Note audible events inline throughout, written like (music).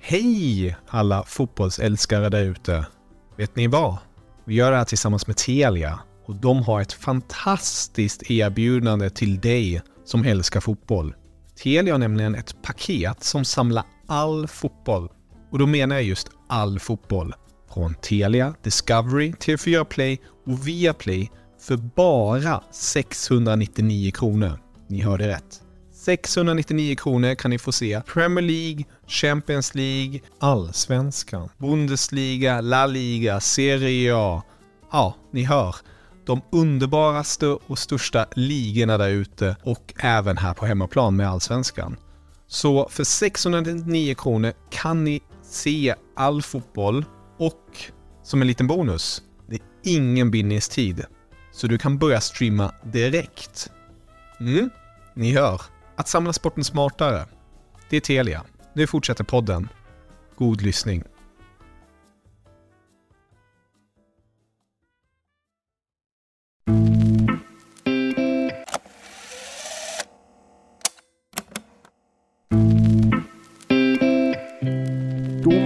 Hej alla fotbollsälskare där ute! Vet ni vad? Vi gör det här tillsammans med Telia och de har ett fantastiskt erbjudande till dig som älskar fotboll. Telia har nämligen ett paket som samlar all fotboll. Och då menar jag just all fotboll. Från Telia, Discovery, TV4 Play och Viaplay för bara 699 kronor. Ni hörde rätt. 699 kronor kan ni få se Premier League, Champions League, Allsvenskan, Bundesliga, La Liga, Serie A. Ja, ni hör. De underbaraste och största ligorna där ute och även här på hemmaplan med Allsvenskan. Så för 699 kronor kan ni se all fotboll och som en liten bonus, det är ingen bindningstid. Så du kan börja streama direkt. Mm, ni hör. Att samla sporten smartare. Det är Telia. Nu fortsätter podden. God lyssning.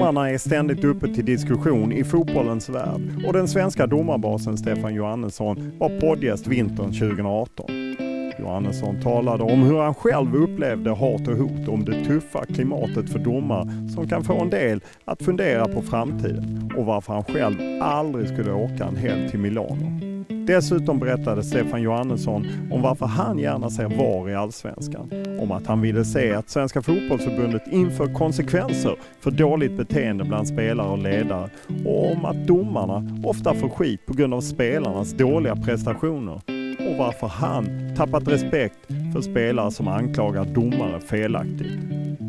Domarna är ständigt uppe till diskussion i fotbollens värld och den svenska domarbasen Stefan Johannesson var poddgäst vintern 2018. Johannesson talade om hur han själv upplevde hat och hot, om det tuffa klimatet för domare som kan få en del att fundera på framtiden och varför han själv aldrig skulle åka en helg till Milano. Dessutom berättade Stefan Johannesson om varför han gärna ser VAR i Allsvenskan. Om att han ville se att Svenska Fotbollförbundet inför konsekvenser för dåligt beteende bland spelare och ledare och om att domarna ofta får skit på grund av spelarnas dåliga prestationer och varför han tappat respekt för spelare som anklagar domare felaktigt.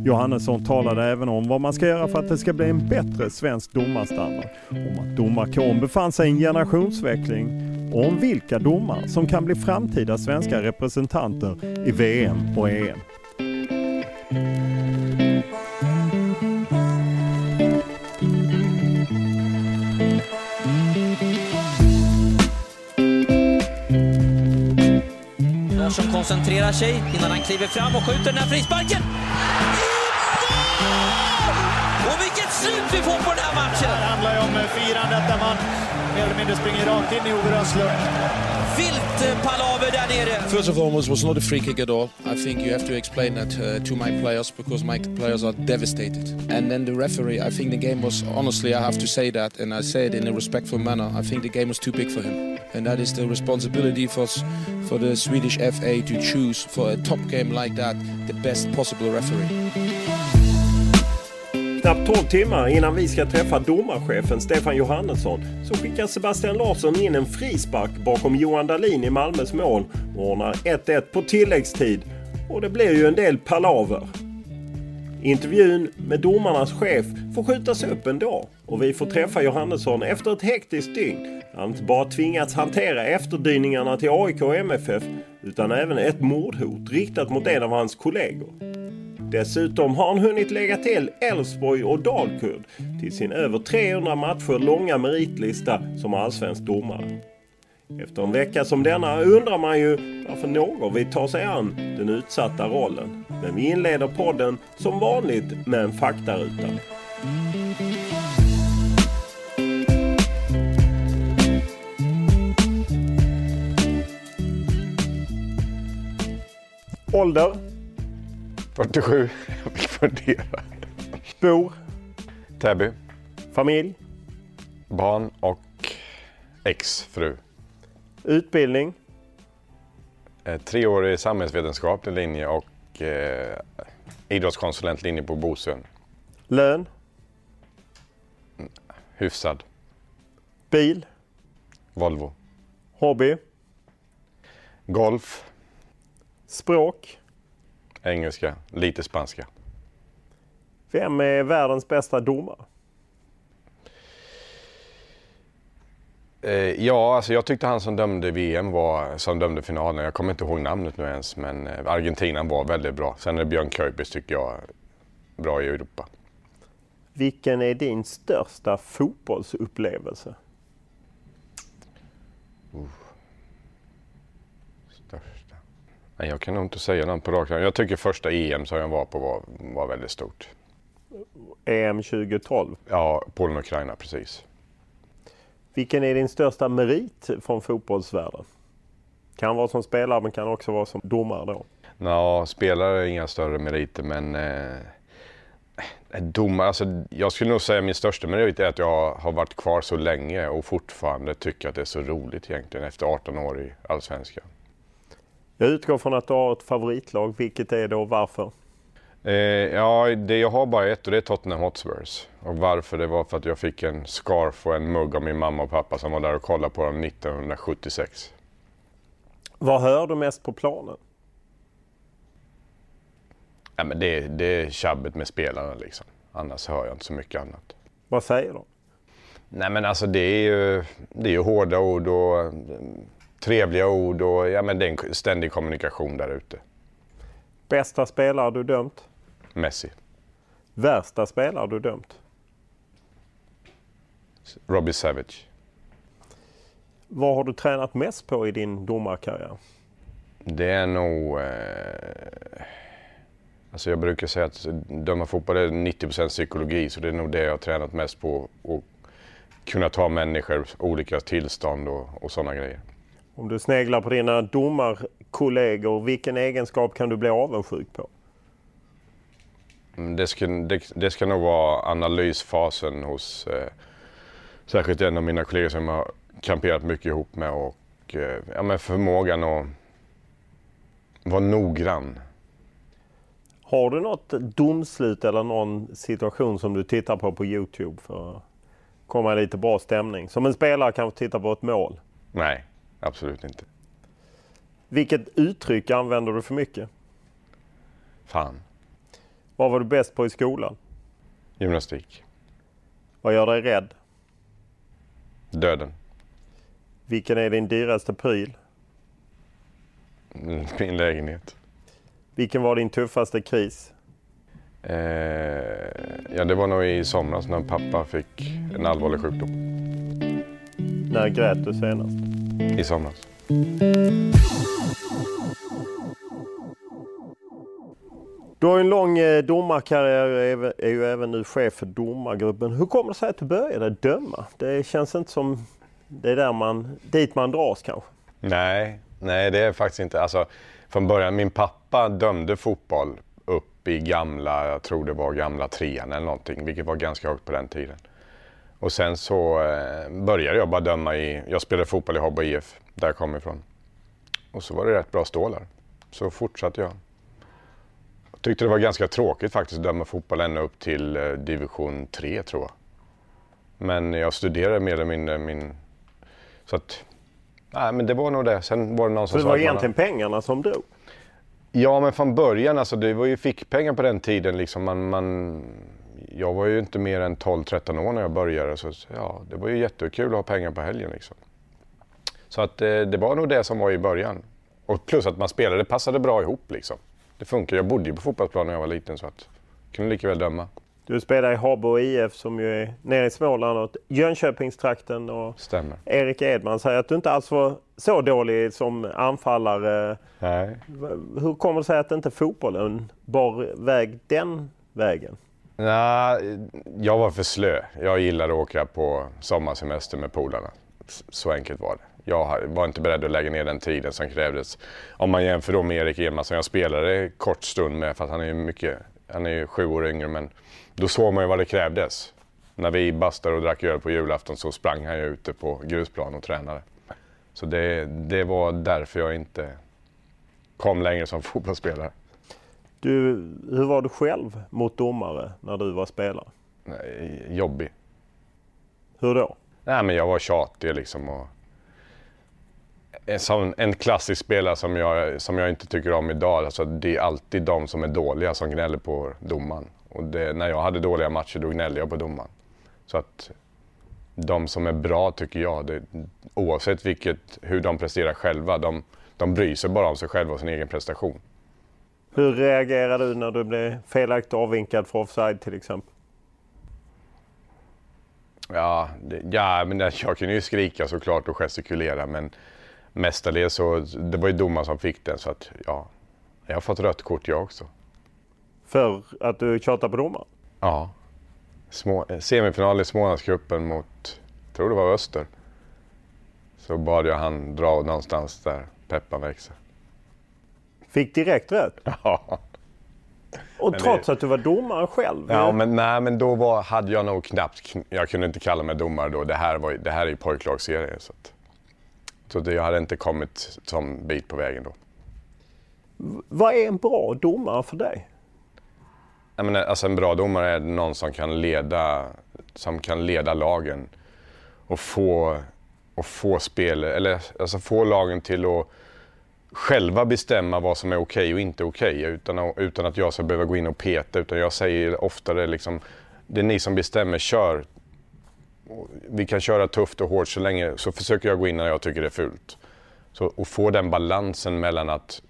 Johannesson talade även om vad man ska göra för att det ska bli en bättre svensk domarstandard, om att domarkåren befann sig i en generationsväxling och om vilka domare som kan bli framtida svenska representanter i VM och EM. Larsson koncentrerar sig innan han kliver fram och skjuter den här frisparken. Och vilket slut vi får på den här matchen! Det handlar ju om firandet där man mer eller mindre springer rakt in i Ove Röslund. Vilt palaver där nere. First of all, it was not a free kick at all. I think you have to explain that uh, to my players because my players are devastated. And then the referee, I think the game was, honestly, I have to say that, and I say it in a respectful manner, I think the game was too big for him. And that is the responsibility for, for the Swedish FA to choose for a top game like that the best possible referee. Knappt 12 timmar innan vi ska träffa domarchefen Stefan Johannesson så skickar Sebastian Larsson in en frispark bakom Johan Dahlin i Malmös mål och ordnar 1-1 på tilläggstid. Och det blir ju en del palaver. Intervjun med domarnas chef får skjutas upp en dag och vi får träffa Johannesson efter ett hektiskt dygn. Han inte bara tvingats hantera efterdyningarna till AIK och MFF utan även ett mordhot riktat mot en av hans kollegor. Dessutom har han hunnit lägga till Elfsborg och Dalkurd till sin över 300 matcher långa meritlista som allsvensk domare. Efter en vecka som denna undrar man ju varför någon vill ta sig an den utsatta rollen. Men vi inleder podden som vanligt med en faktaruta. Ålder? 47. Jag fick fundera. Bor? Täby. Familj? Barn och exfru. Utbildning? Eh, treårig samhällsvetenskaplig linje och eh, idrottskonsulentlinje på Bosön. Lön? Hyfsad. Bil? Volvo. Hobby? Golf. Språk? Engelska. Lite spanska. Vem är världens bästa domare? Eh, ja, alltså jag tyckte han som dömde VM var, som dömde finalen, jag kommer inte ihåg namnet nu ens, men eh, Argentina var väldigt bra. Sen är Björn Kuipers tycker jag bra i Europa. Vilken är din största fotbollsupplevelse? Största. Nej, jag kan nog inte säga något på rak arm. Jag tycker första EM som jag var på var, var väldigt stort. EM 2012. Ja, Polen och Ukraina, precis. Vilken är din största merit från fotbollsvärlden? Kan vara som spelare men kan också vara som domare då. Nå, spelare är inga större meriter men eh, domare, alltså, jag skulle nog säga min största merit är att jag har varit kvar så länge och fortfarande tycker att det är så roligt egentligen efter 18 år i Allsvenskan. Jag utgår från att du har ett favoritlag. Vilket är det och varför? Eh, ja, det jag har bara ett och det är Tottenham Hotspurs. Och varför det var för att jag fick en scarf och en mugg av min mamma och pappa som var där och kollade på dem 1976. Vad hör du mest på planen? Ja, men det, det är tjabbet med spelarna liksom. Annars hör jag inte så mycket annat. Vad säger de? Nej men alltså det är ju, det är ju hårda ord och trevliga ord och ja, men det är en ständig kommunikation där ute. Bästa spelare du dömt? Messi, Värsta spelare du dömt? Robbie Savage. Vad har du tränat mest på i din domarkarriär? Det är nog... Eh, alltså jag brukar säga att döma fotboll är 90% psykologi så det är nog det jag har tränat mest på. Att kunna ta människor, olika tillstånd och, och sådana grejer. Om du sneglar på dina domarkollegor, vilken egenskap kan du bli avundsjuk på? Mm, Det ska, det, det ska nog vara analysfasen hos eh, särskilt en av mina kollegor som jag har kamperat mycket ihop med och eh, ja, men förmågan att vara noggrann. Har du något domslut eller någon situation som du tittar på på Youtube för att komma i lite bra stämning? Som en spelare kanske tittar på ett mål. Nej, absolut inte. Vilket uttryck använder du för mycket? Fan. Vad var du bäst på i skolan? Gymnastik. Vad gör dig rädd? Döden. Vilken är din dyraste pryl? Mm, Min lägenhet. Vilken var din tuffaste kris? Eh, ja, det var nog i somras när pappa fick en allvarlig sjukdom. När grät du senast? I somras. Du har en lång eh, domarkarriär och är, är ju även nu chef för domargruppen. Hur kommer det sig att du började döma? Det känns inte som det är där man, dit man dras kanske. Nej, nej det är faktiskt inte. Alltså, från början, min pappa dömde fotboll upp i gamla, jag tror det var gamla trean eller någonting, vilket var ganska högt på den tiden. Och sen så eh, började jag bara döma i, jag spelade fotboll i Habbo IF, där jag kom ifrån. Och så var det rätt bra stålar. Så fortsatte jag. Jag tyckte det var ganska tråkigt faktiskt att döma fotboll ända upp till eh, division 3 tror jag. Men jag studerade mer eller mindre min... Så att... Nej men det var nog det. Sen var det någon Så som det sa var att man- egentligen pengarna som drog? Ja, men från början, alltså det var ju fickpengar på den tiden. Liksom man, man, jag var ju inte mer än 12-13 år när jag började. Så ja, det var ju jättekul att ha pengar på helgen. Liksom. Så att eh, det var nog det som var i början. Och plus att man spelade, det passade bra ihop liksom. det funkar. Jag bodde ju på fotbollsplan när jag var liten så att jag kunde lika väl döma. Du spelar i Habo IF som ju är nere i Småland och Jönköpingstrakten. Och Stämmer. Erik Edman säger att du inte alls var så dålig som anfallare. Nej. Hur kommer det sig att inte fotbollen bar väg den vägen? Nej, jag var för slö. Jag gillade att åka på sommarsemester med polarna. Så enkelt var det. Jag var inte beredd att lägga ner den tiden som krävdes. Om man jämför då med Erik Edman som jag spelade kort stund med, för han är ju mycket, han är ju sju år yngre, men då såg man ju vad det krävdes. När vi bastade och drack öl på julafton så sprang han ju ute på grusplan och tränade. Så det, det var därför jag inte kom längre som (laughs) fotbollsspelare. Du, hur var du själv mot domare när du var spelare? Nej, jobbig. Hur då? Nej, men jag var tjatig liksom. Och en, sån, en klassisk spelare som jag, som jag inte tycker om idag. Alltså, det är alltid de som är dåliga som gnäller på domaren. Och det, när jag hade dåliga matcher då gnällde jag på domaren. Så att de som är bra tycker jag, det, oavsett vilket, hur de presterar själva, de, de bryr sig bara om sig själva och sin egen prestation. Hur reagerade du när du blev felaktigt avvinkad för offside till exempel? Ja, det, ja men jag kunde ju skrika såklart och gestikulera men mestadels så det var ju domaren som fick den så att ja, jag har fått rött kort jag också. För att du tjatade på domaren? Ja. Små, semifinal i Smålandscupen mot, tror det var Öster. Så bad jag han dra någonstans där peppan växer. Fick direkt rätt? (laughs) Ja. Och Men trots det- att du var domare själv? Ja, men, nej, men då var, hade jag nog knappt, jag kunde inte kalla mig domare då. Det här, var, det här är ju pojklagsserie. Så, att, så det, jag hade inte kommit som bit på vägen då. Vad är en bra domare för dig? Jag menar, alltså en bra domare är någon som kan leda, som kan leda lagen och få, och få spel, eller alltså få lagen till att själva bestämma vad som är okej och inte okej utan, att- utan att jag ska behöva gå in och peta. Utan jag säger oftare liksom, det är ni som bestämmer, kör. Vi kan köra tufft och hårt så länge, så försöker jag gå in när jag tycker det är fult. Så, och få den balansen mellan att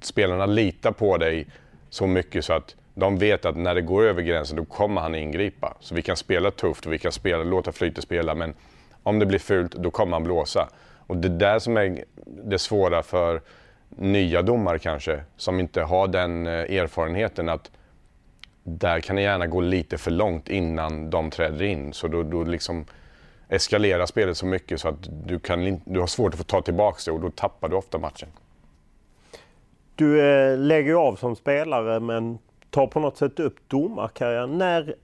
spelarna litar på dig så mycket så att de vet att när det går över gränsen då kommer han ingripa. Så vi kan spela tufft och vi kan spela, låta flytet spela men om det blir fult då kommer han blåsa. Och det är där som är det svåra för nya domare kanske som inte har den eh, erfarenheten att där kan det gärna gå lite för långt innan de träder in. Så då, då liksom eskalerar spelet så mycket så att du, kan, du har svårt att få ta tillbaka det och då tappar du ofta matchen. Du eh, lägger ju av som spelare men tar på något sätt upp domarkarriären. När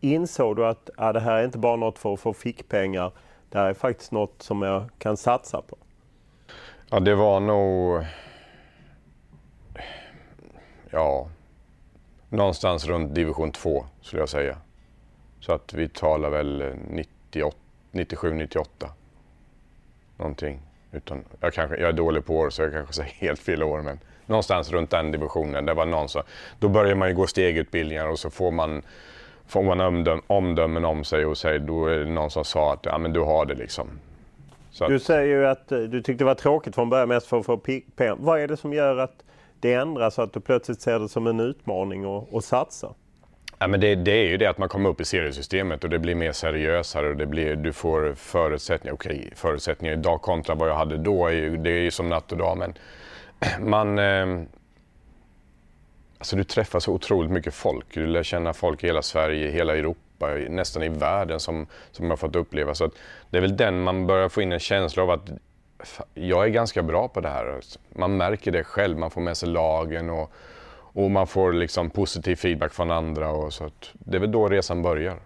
insåg du att ah, det här är inte bara något för att få fickpengar. Det här är faktiskt något som jag kan satsa på? Ja, det var nog... Ja, någonstans runt division 2 skulle jag säga. Så att vi talar väl 97, 98. Någonting. Utan, jag, kanske, jag är dålig på år så jag kanske säger helt fel år men någonstans runt den divisionen. Det var någon som, då börjar man ju gå stegutbildningar och så får man, får man omdöm, omdömen om sig och säger, då är det någon som sa att ja, men du har det liksom. Att- Du säger ju att eh, du tyckte det var tråkigt från början mest för att få pengar. Vad är det som gör att det ändras så att du plötsligt ser det som en utmaning och, och satsa? Ja, men det, det är ju det att man kommer upp i seriesystemet och det blir mer seriösare och det blir, du får förutsättningar. Okej, förutsättningar idag kontra vad jag hade då, är ju, det är ju som natt och dag. Men (clears throat) man... Alltså du träffar så otroligt mycket folk. Du lär känna folk i hela Sverige, hela Europa, nästan i världen som, som jag har fått uppleva. Så att det är väl den man börjar få in en känsla av att jag är ganska bra på det här. Man märker det själv, man får med sig lagen och, och man får liksom positiv feedback från andra. Och så att det är väl då resan börjar.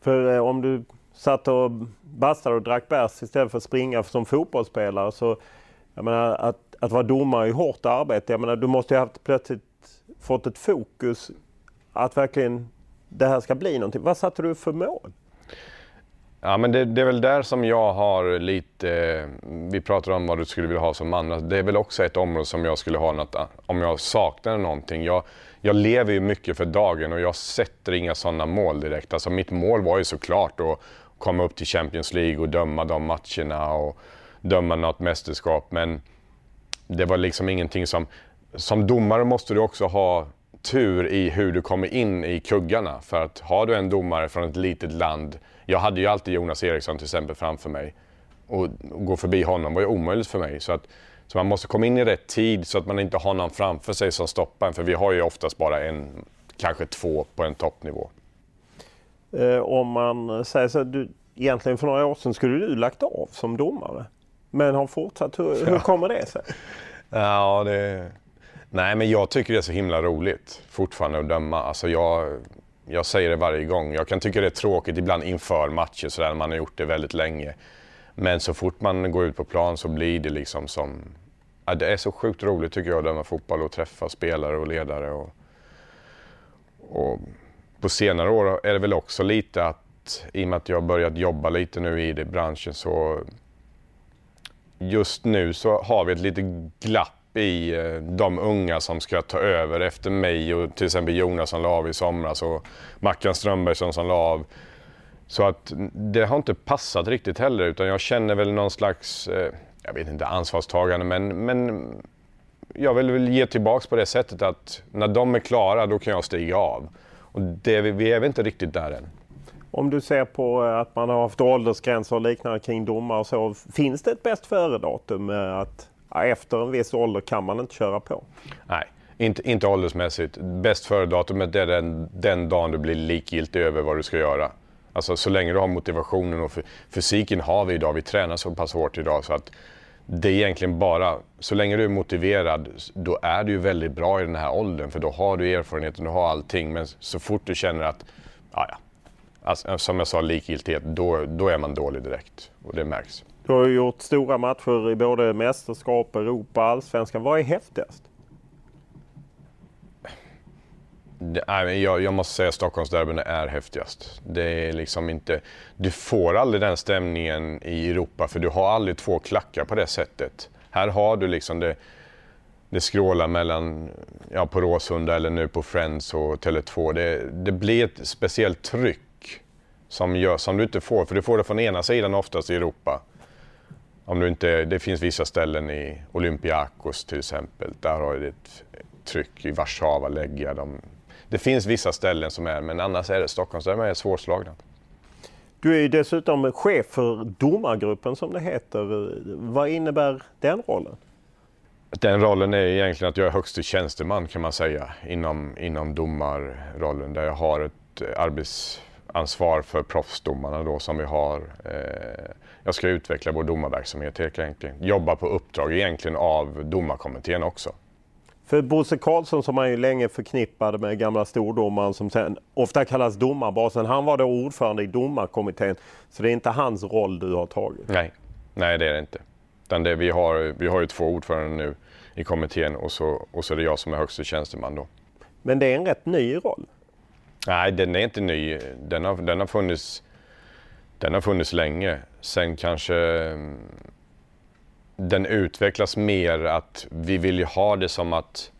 För eh, om du satt och bastade och drack bärs istället för att springa som fotbollsspelare så jag menar, att, att vara domare är hårt arbete. Jag menar, du måste ju ha haft plötsligt fått ett fokus att verkligen det här ska bli någonting. Vad satte du för mål? Ja, men det, det är väl där som jag har lite... Vi pratar om vad du skulle vilja ha som man. Det är väl också ett område som jag skulle ha något, om jag saknar någonting. Jag, jag lever ju mycket för dagen och jag sätter inga sådana mål direkt. Alltså mitt mål var ju såklart att komma upp till Champions League och döma de matcherna och döma något mästerskap. Men det var liksom ingenting som som domare måste du också ha tur i hur du kommer in i kuggarna. För att har du en domare från ett litet land, jag hade ju alltid Jonas Eriksson till exempel framför mig och gå förbi honom var ju omöjligt för mig. Så, att, så man måste komma in i rätt tid så att man inte har någon framför sig som stoppar en. För vi har ju oftast bara en, kanske två på en toppnivå. Eh, om man säger så, du, egentligen för några år sedan skulle du lagt av som domare. Men har fortsatt. Hur, hur kommer det sig? Ja, det... Nej, men jag tycker det är så himla roligt fortfarande att döma. Alltså jag, jag säger det varje gång. Jag kan tycka det är tråkigt ibland inför matcher sådär, man har gjort det väldigt länge. Men så fort man går ut på plan så blir det liksom som... Ja, det är så sjukt roligt tycker jag att döma fotboll och träffa spelare och ledare. Och, och på senare år är det väl också lite att i och med att jag har börjat jobba lite nu i det branschen så just nu så har vi ett litet glapp i eh, de unga som ska ta över efter mig och till exempel Jonas som la av i somras och Mackan Strömbergsson som la av. Så att det har inte passat riktigt heller utan jag känner väl någon slags, eh, jag vet inte ansvarstagande men, men jag vill väl ge tillbaks på det sättet att när de är klara då kan jag stiga av. Och det, vi är väl inte riktigt där än. Om du ser på eh, att man har haft åldersgränser och liknande kring domar och så. Finns det ett bäst före-datum? Att ja, efter en viss ålder kan man inte köra på? Nej, inte, inte åldersmässigt. Bäst före-datumet är den, den dagen du blir likgiltig över vad du ska göra. Alltså så länge du har motivationen och fysiken har vi idag. Vi tränar så pass hårt idag så att det är egentligen bara, så länge du är motiverad, då är du ju väldigt bra i den här åldern för då har du erfarenheten, du har allting. Men så fort du känner att, ja, ja alltså, som jag sa, likgiltighet, då, då är man dålig direkt och det märks. Du har ju gjort stora matcher i både mästerskap, Europa, allsvenskan. Vad är häftigast? jag, jag måste säga att Stockholmsderbyn är häftigast. Det är liksom inte, du får aldrig den stämningen i Europa för du har aldrig två klackar på det sättet. Här har du liksom det, det skrålar mellan, ja på Råsunda eller nu på Friends och Tele2. Det, det blir ett speciellt tryck som, gör, som du inte får, för du får det från ena sidan oftast i Europa. Om du inte, det finns vissa ställen i Olympiakos till exempel, där har du ett tryck. I Warszawa lägger de det finns vissa ställen som är, men annars är det Stockholm, så är svårslagna. Du är ju dessutom chef för domargruppen som det heter. Vad innebär den rollen? Den rollen är egentligen att jag är högste tjänsteman kan man säga inom, inom domarrollen där jag har ett arbetsansvar för proffsdomarna då som vi har. Eh, jag ska utveckla vår domarverksamhet helt enkelt. Jobba på uppdrag egentligen av domarkommittén också. För Bosse Karlsson som man ju länge förknippade med gamla stordomaren som sen ofta kallas domarbasen. Han var då ordförande i domarkommittén. Så det är inte hans roll du har tagit? Nej, Nej det är det inte. Utan det, vi, har, vi har ju två ordförande nu i kommittén och så, och så är det jag som är högste tjänsteman då. Men det är en rätt ny roll? Nej, den är inte ny. Den har, den har, funnits, den har funnits länge. Sen kanske mm, den utvecklas mer att vi vill ju ha det som att,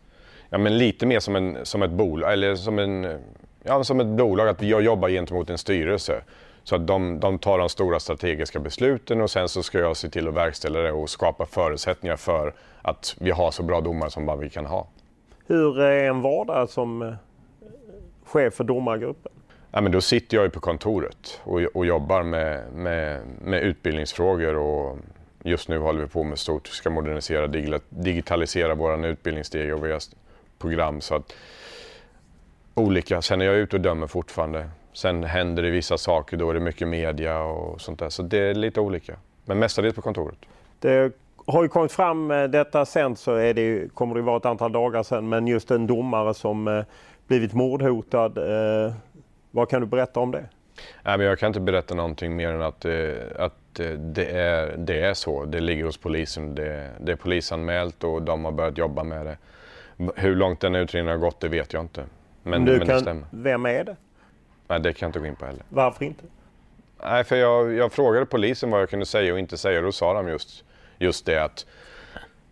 ja men lite mer som, en, som ett bolag, eller som, en, ja, som ett bolag, att jag jobbar gentemot en styrelse. Så att de, de tar de stora strategiska besluten och sen så ska jag se till att verkställa det och skapa förutsättningar för att vi har så bra domare som bara vi kan ha. Hur är en vardag som eh, chef för domargruppen? Ja, men då sitter jag ju på kontoret och, och jobbar med, med, med utbildningsfrågor och Just nu håller vi på med stort, Vi ska modernisera, digitalisera vår utbildningssteg och våra program. Så att, olika. Sen är jag ute och dömer fortfarande. Sen händer det vissa saker, då är det mycket media och sånt där. Så det är lite olika. Men mestadels på kontoret. Det har ju kommit fram, eh, detta sen så är det, kommer det vara ett antal dagar sen, men just en domare som eh, blivit mordhotad. Eh, Eh, vad kan du berätta om det? Nej, men jag kan inte berätta någonting mer än att, att det, är, det är så. Det ligger hos polisen. Det, det är polisanmält och de har börjat jobba med det. Hur långt den utredningen har gått, det vet jag inte. Men, du men kan, det stämmer. Vem är det? Nej, det kan jag inte gå in på heller. Varför inte? Nej, för jag, jag frågade polisen vad jag kunde säga och inte säga. Då sa de just, just det att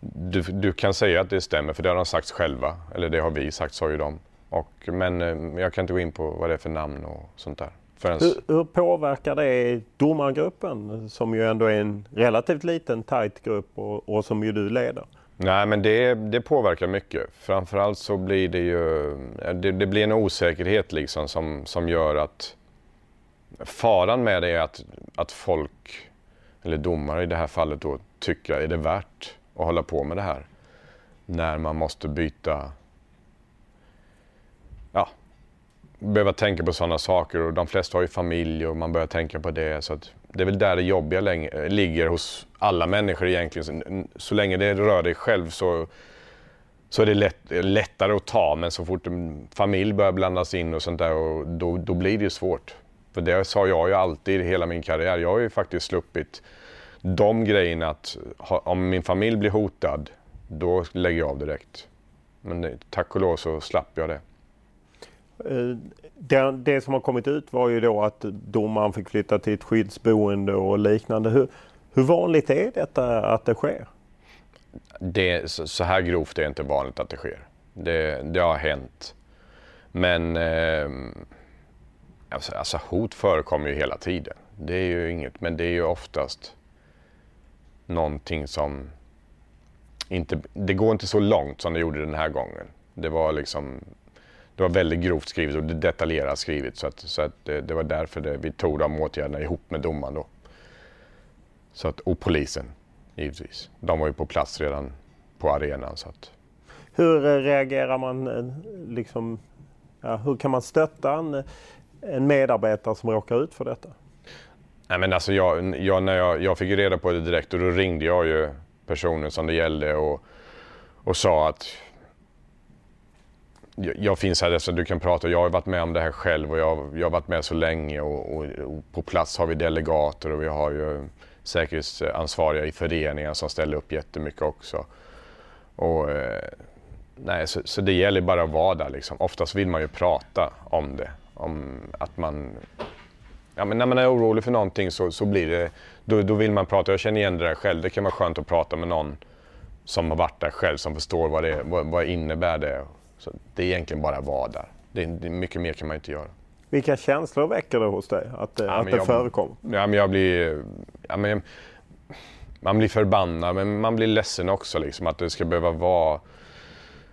du, du kan säga att det stämmer, för det har de sagt själva. Eller det har vi sagt, sa ju de. Och, men eh, jag kan inte gå in på vad det är för namn och sånt där. Förrän... Hur, hur, påverkar det domargruppen som ju ändå är en relativt liten tight grupp och, och som ju du leder? Nej, men det, det påverkar mycket. Framförallt så blir det ju det, det, blir en osäkerhet liksom som, som gör att faran med det är att, att folk, eller domare i det här fallet då, tycker är det värt att hålla på med det här. När man måste byta, ja, behöva tänka på sådana saker och de flesta har ju familj och man börjar tänka på det. Så att det är väl där det jobbiga länge, ligger hos alla människor egentligen. Så länge det rör dig själv så, så är det lätt, lättare att ta. Men så fort en familj börjar blandas in och sånt där, och då, då blir det ju svårt. För det sa jag ju alltid hela min karriär. Jag har ju faktiskt sluppit de grejerna att om min familj blir hotad, då lägger jag av direkt. Men tack och lov så slapp jag det. Eh, det, det, som har kommit ut var ju då att domaren fick flytta till ett skyddsboende och liknande. Hur, hur vanligt är detta att det sker? Det, så här grovt är det inte vanligt att det sker. Det, det har hänt. Men eh, alltså, alltså, hot förekommer ju hela tiden. Det är ju inget, men det är ju oftast någonting som inte, det går inte så långt som det gjorde den här gången. Det var liksom det var väldigt grovt skrivet och detaljerat skrivet så, att, så att det, det, var därför det, vi tog de åtgärderna ihop med domaren då. Så att, och polisen givetvis. De var ju på plats redan på arenan. Så att... Hur reagerar man? Eh, liksom, ja, hur kan man stötta en, en medarbetare som råkar ut för detta? Nej, men alltså jag, jag, när jag, jag fick reda på det direkt och då ringde jag ju personen som det gällde och, och sa att jag finns här så du kan prata. Jag har varit med om det här själv och jag, jag har varit med så länge och, och, och, på plats har vi delegater och vi har ju säkerhetsansvariga i föreningar som ställer upp jättemycket också. Och, eh, nej, så, så, det gäller bara att vara där liksom. Oftast vill man ju prata om det. Om att man, ja, men när man är orolig för någonting så, så blir det, då, då vill man prata. Jag känner igen det där själv. Det kan vara skönt att prata med någon som har varit där själv, som förstår vad det vad, vad innebär det så det är egentligen bara att vara där. Det är, mycket mer kan man inte göra. Vilka känslor väcker det hos dig att, ja, att det jag, förekommer? Ja, men jag blir... Ja, men, man blir förbannad, men man blir ledsen också. Liksom, att det ska behöva vara...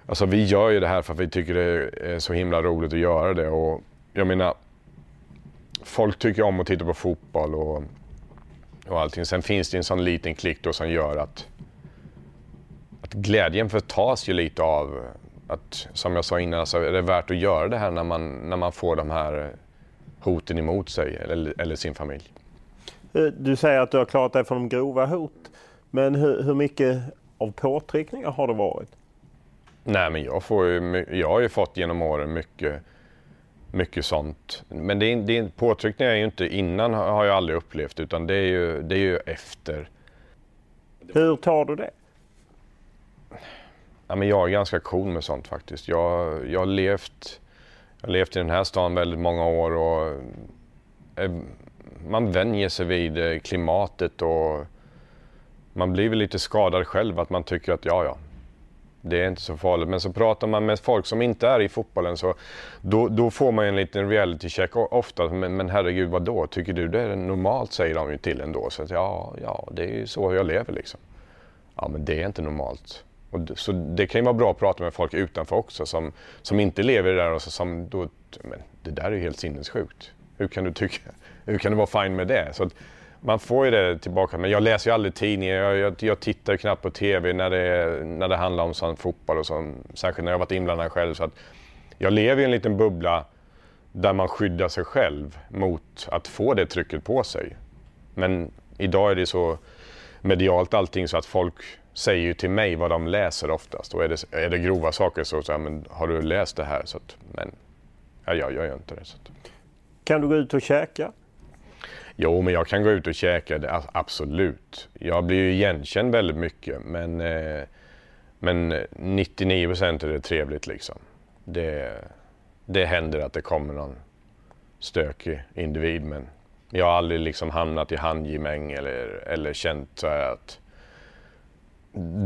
Alltså vi gör ju det här för att vi tycker det är så himla roligt att göra det. Och jag menar, folk tycker om att titta på fotboll och, och allting. Sen finns det en sån liten klick då som gör att, att glädjen förtas ju lite av att, som jag sa innan, alltså, är det värt att göra det här när man, när man får de här hoten emot sig eller, eller sin familj? Eh, du säger att du har klarat dig från de grova hot. Men hur, hur mycket av påtryckningar har det varit? Nej, men jag, får ju, jag har ju fått genom åren mycket, mycket sånt. Men det är, det är, påtryckningar är ju inte innan har jag aldrig upplevt utan det är ju, det är ju efter. Hur tar du det? Ja, men jag är ganska cool med sånt faktiskt. Jag, jag, har levt, jag har levt i den här stan väldigt många år och är, man vänjer sig vid eh, klimatet och man blir väl lite skadad själv att man tycker att ja, ja, det är inte så farligt. Men så pratar man med folk som inte är i fotbollen så då, då får man en liten reality check ofta. Men, men herregud, vad då? Tycker du det är normalt? Säger de ju till en då. Så att, ja, ja, det är ju så jag lever liksom. Ja, men det är inte normalt. Och, så det kan ju vara bra att prata med folk utanför också som, som inte lever i det där och som då, men det där är ju helt sinnessjukt. Hur kan du tycka, (laughs) hur kan du vara fine med det? Så att, man får ju det tillbaka. Men jag läser ju aldrig tidningar. Jag, jag, jag tittar knappt på TV när det, när det handlar om sån fotboll och sånt. särskilt när jag varit inblandad själv. Så att jag lever i en liten bubbla där man skyddar sig själv mot att få det trycket på sig. Men idag är det så medialt allting så att folk säger ju till mig vad de läser oftast. Och är det, är det grova saker så säger men har du läst det här? Så att, men ja, jag gör ju inte det. Så att. Kan du gå ut och käka? Jo, men jag kan gå ut och käka, det, absolut. Jag blir ju igenkänd väldigt mycket, men, eh, men 99 procent är det trevligt liksom. Det, det händer att det kommer någon stökig individ, men jag har aldrig liksom hamnat i handgemäng eller, eller känt så att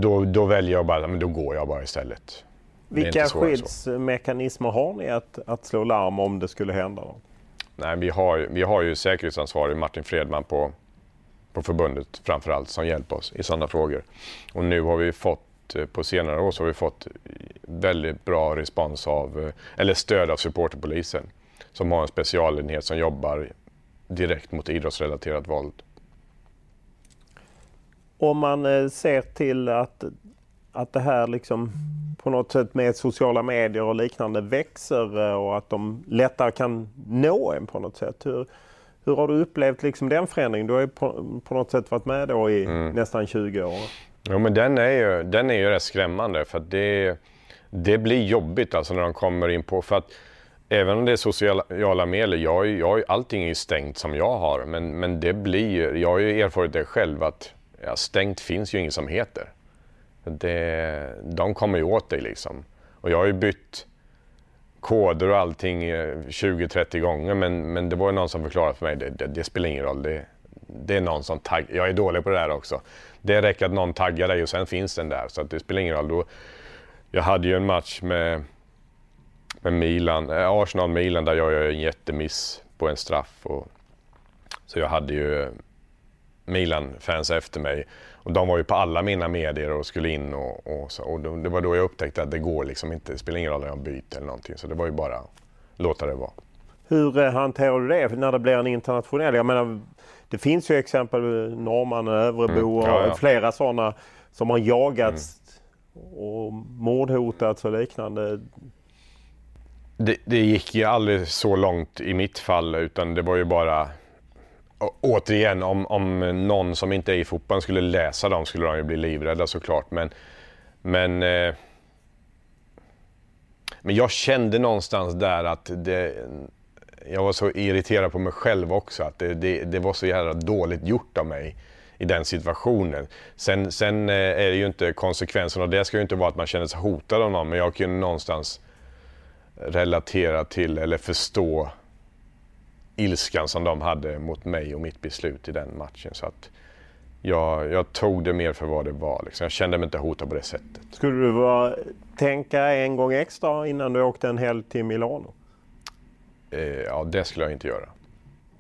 då, då väljer jag bara, men då går jag bara istället. Vilka skyddsmekanismer har ni att, att slå larm om det skulle hända något? Nej, vi har, vi har ju säkerhetsansvarig Martin Fredman på, på förbundet framförallt som hjälper oss i sådana frågor. Och nu har vi fått fått eh, på senare år så har vi fått väldigt bra respons av, eh, eller stöd av supporterpolisen som har en specialenhet som jobbar direkt mot idrottsrelaterat våld. Om man eh, ser till att, att det här liksom på något sätt med sociala medier och liknande växer och att de lättare kan nå en på något sätt. Hur, hur har du upplevt liksom den förändringen? Du har ju på, på något sätt varit med då i mm. nästan 20 år. Jo, men den är ju, den är ju rätt skrämmande för att det, det blir jobbigt alltså när de kommer in på... För att även om det är sociala medier, jag, jag, allting är ju stängt som jag har, men, men det blir. Jag har ju erfarit det själv att ja, stängt finns ju inget som heter. Det, de kommer ju åt dig liksom. Och jag har ju bytt koder och allting eh, 20-30 gånger men, men det var någon som förklarade för mig det, det, det spelar ingen roll. Det, det är någon som taggar. Jag är dålig på det där också. Det räcker att någon taggar dig och sen finns den där så att det spelar ingen roll. Då, jag hade ju en match med, med Milan, eh, Arsenal-Milan där jag gör en jättemiss på en straff. Och, så jag hade ju Milan-fans efter mig och de var ju på alla mina medier och skulle in och, och, så, och det var då jag upptäckte att det går liksom inte. Det spelar ingen roll om jag byter eller någonting. Så det var ju bara att låta det vara. Hur eh, hanterar du det när det blir en internationell? Jag menar, det finns ju exempel norrman, Övrebo mm, ja, ja. och flera sådana som har jagats mm. och mordhotats och liknande. Det, det, gick ju aldrig så långt i mitt fall utan det var ju bara återigen, om, om någon som inte är i fotbollen skulle läsa dem skulle de ju bli livrädda såklart. Men, men, eh, men jag kände någonstans där att det, jag var så irriterad på mig själv också. Att det, det, det, var så jävla dåligt gjort av mig i den situationen. Sen, sen eh, är det ju inte konsekvensen av det ska ju inte vara att man känner sig hotad av någon. Men jag kunde någonstans relatera till eller förstå ilskan som de hade mot mig och mitt beslut i den matchen. Så att jag, jag tog det mer för vad det var. Liksom. Jag kände mig inte hotad på det sättet. Skulle du bara tänka en gång extra innan du åkte en helg till Milano? Eh, ja, det skulle jag inte göra.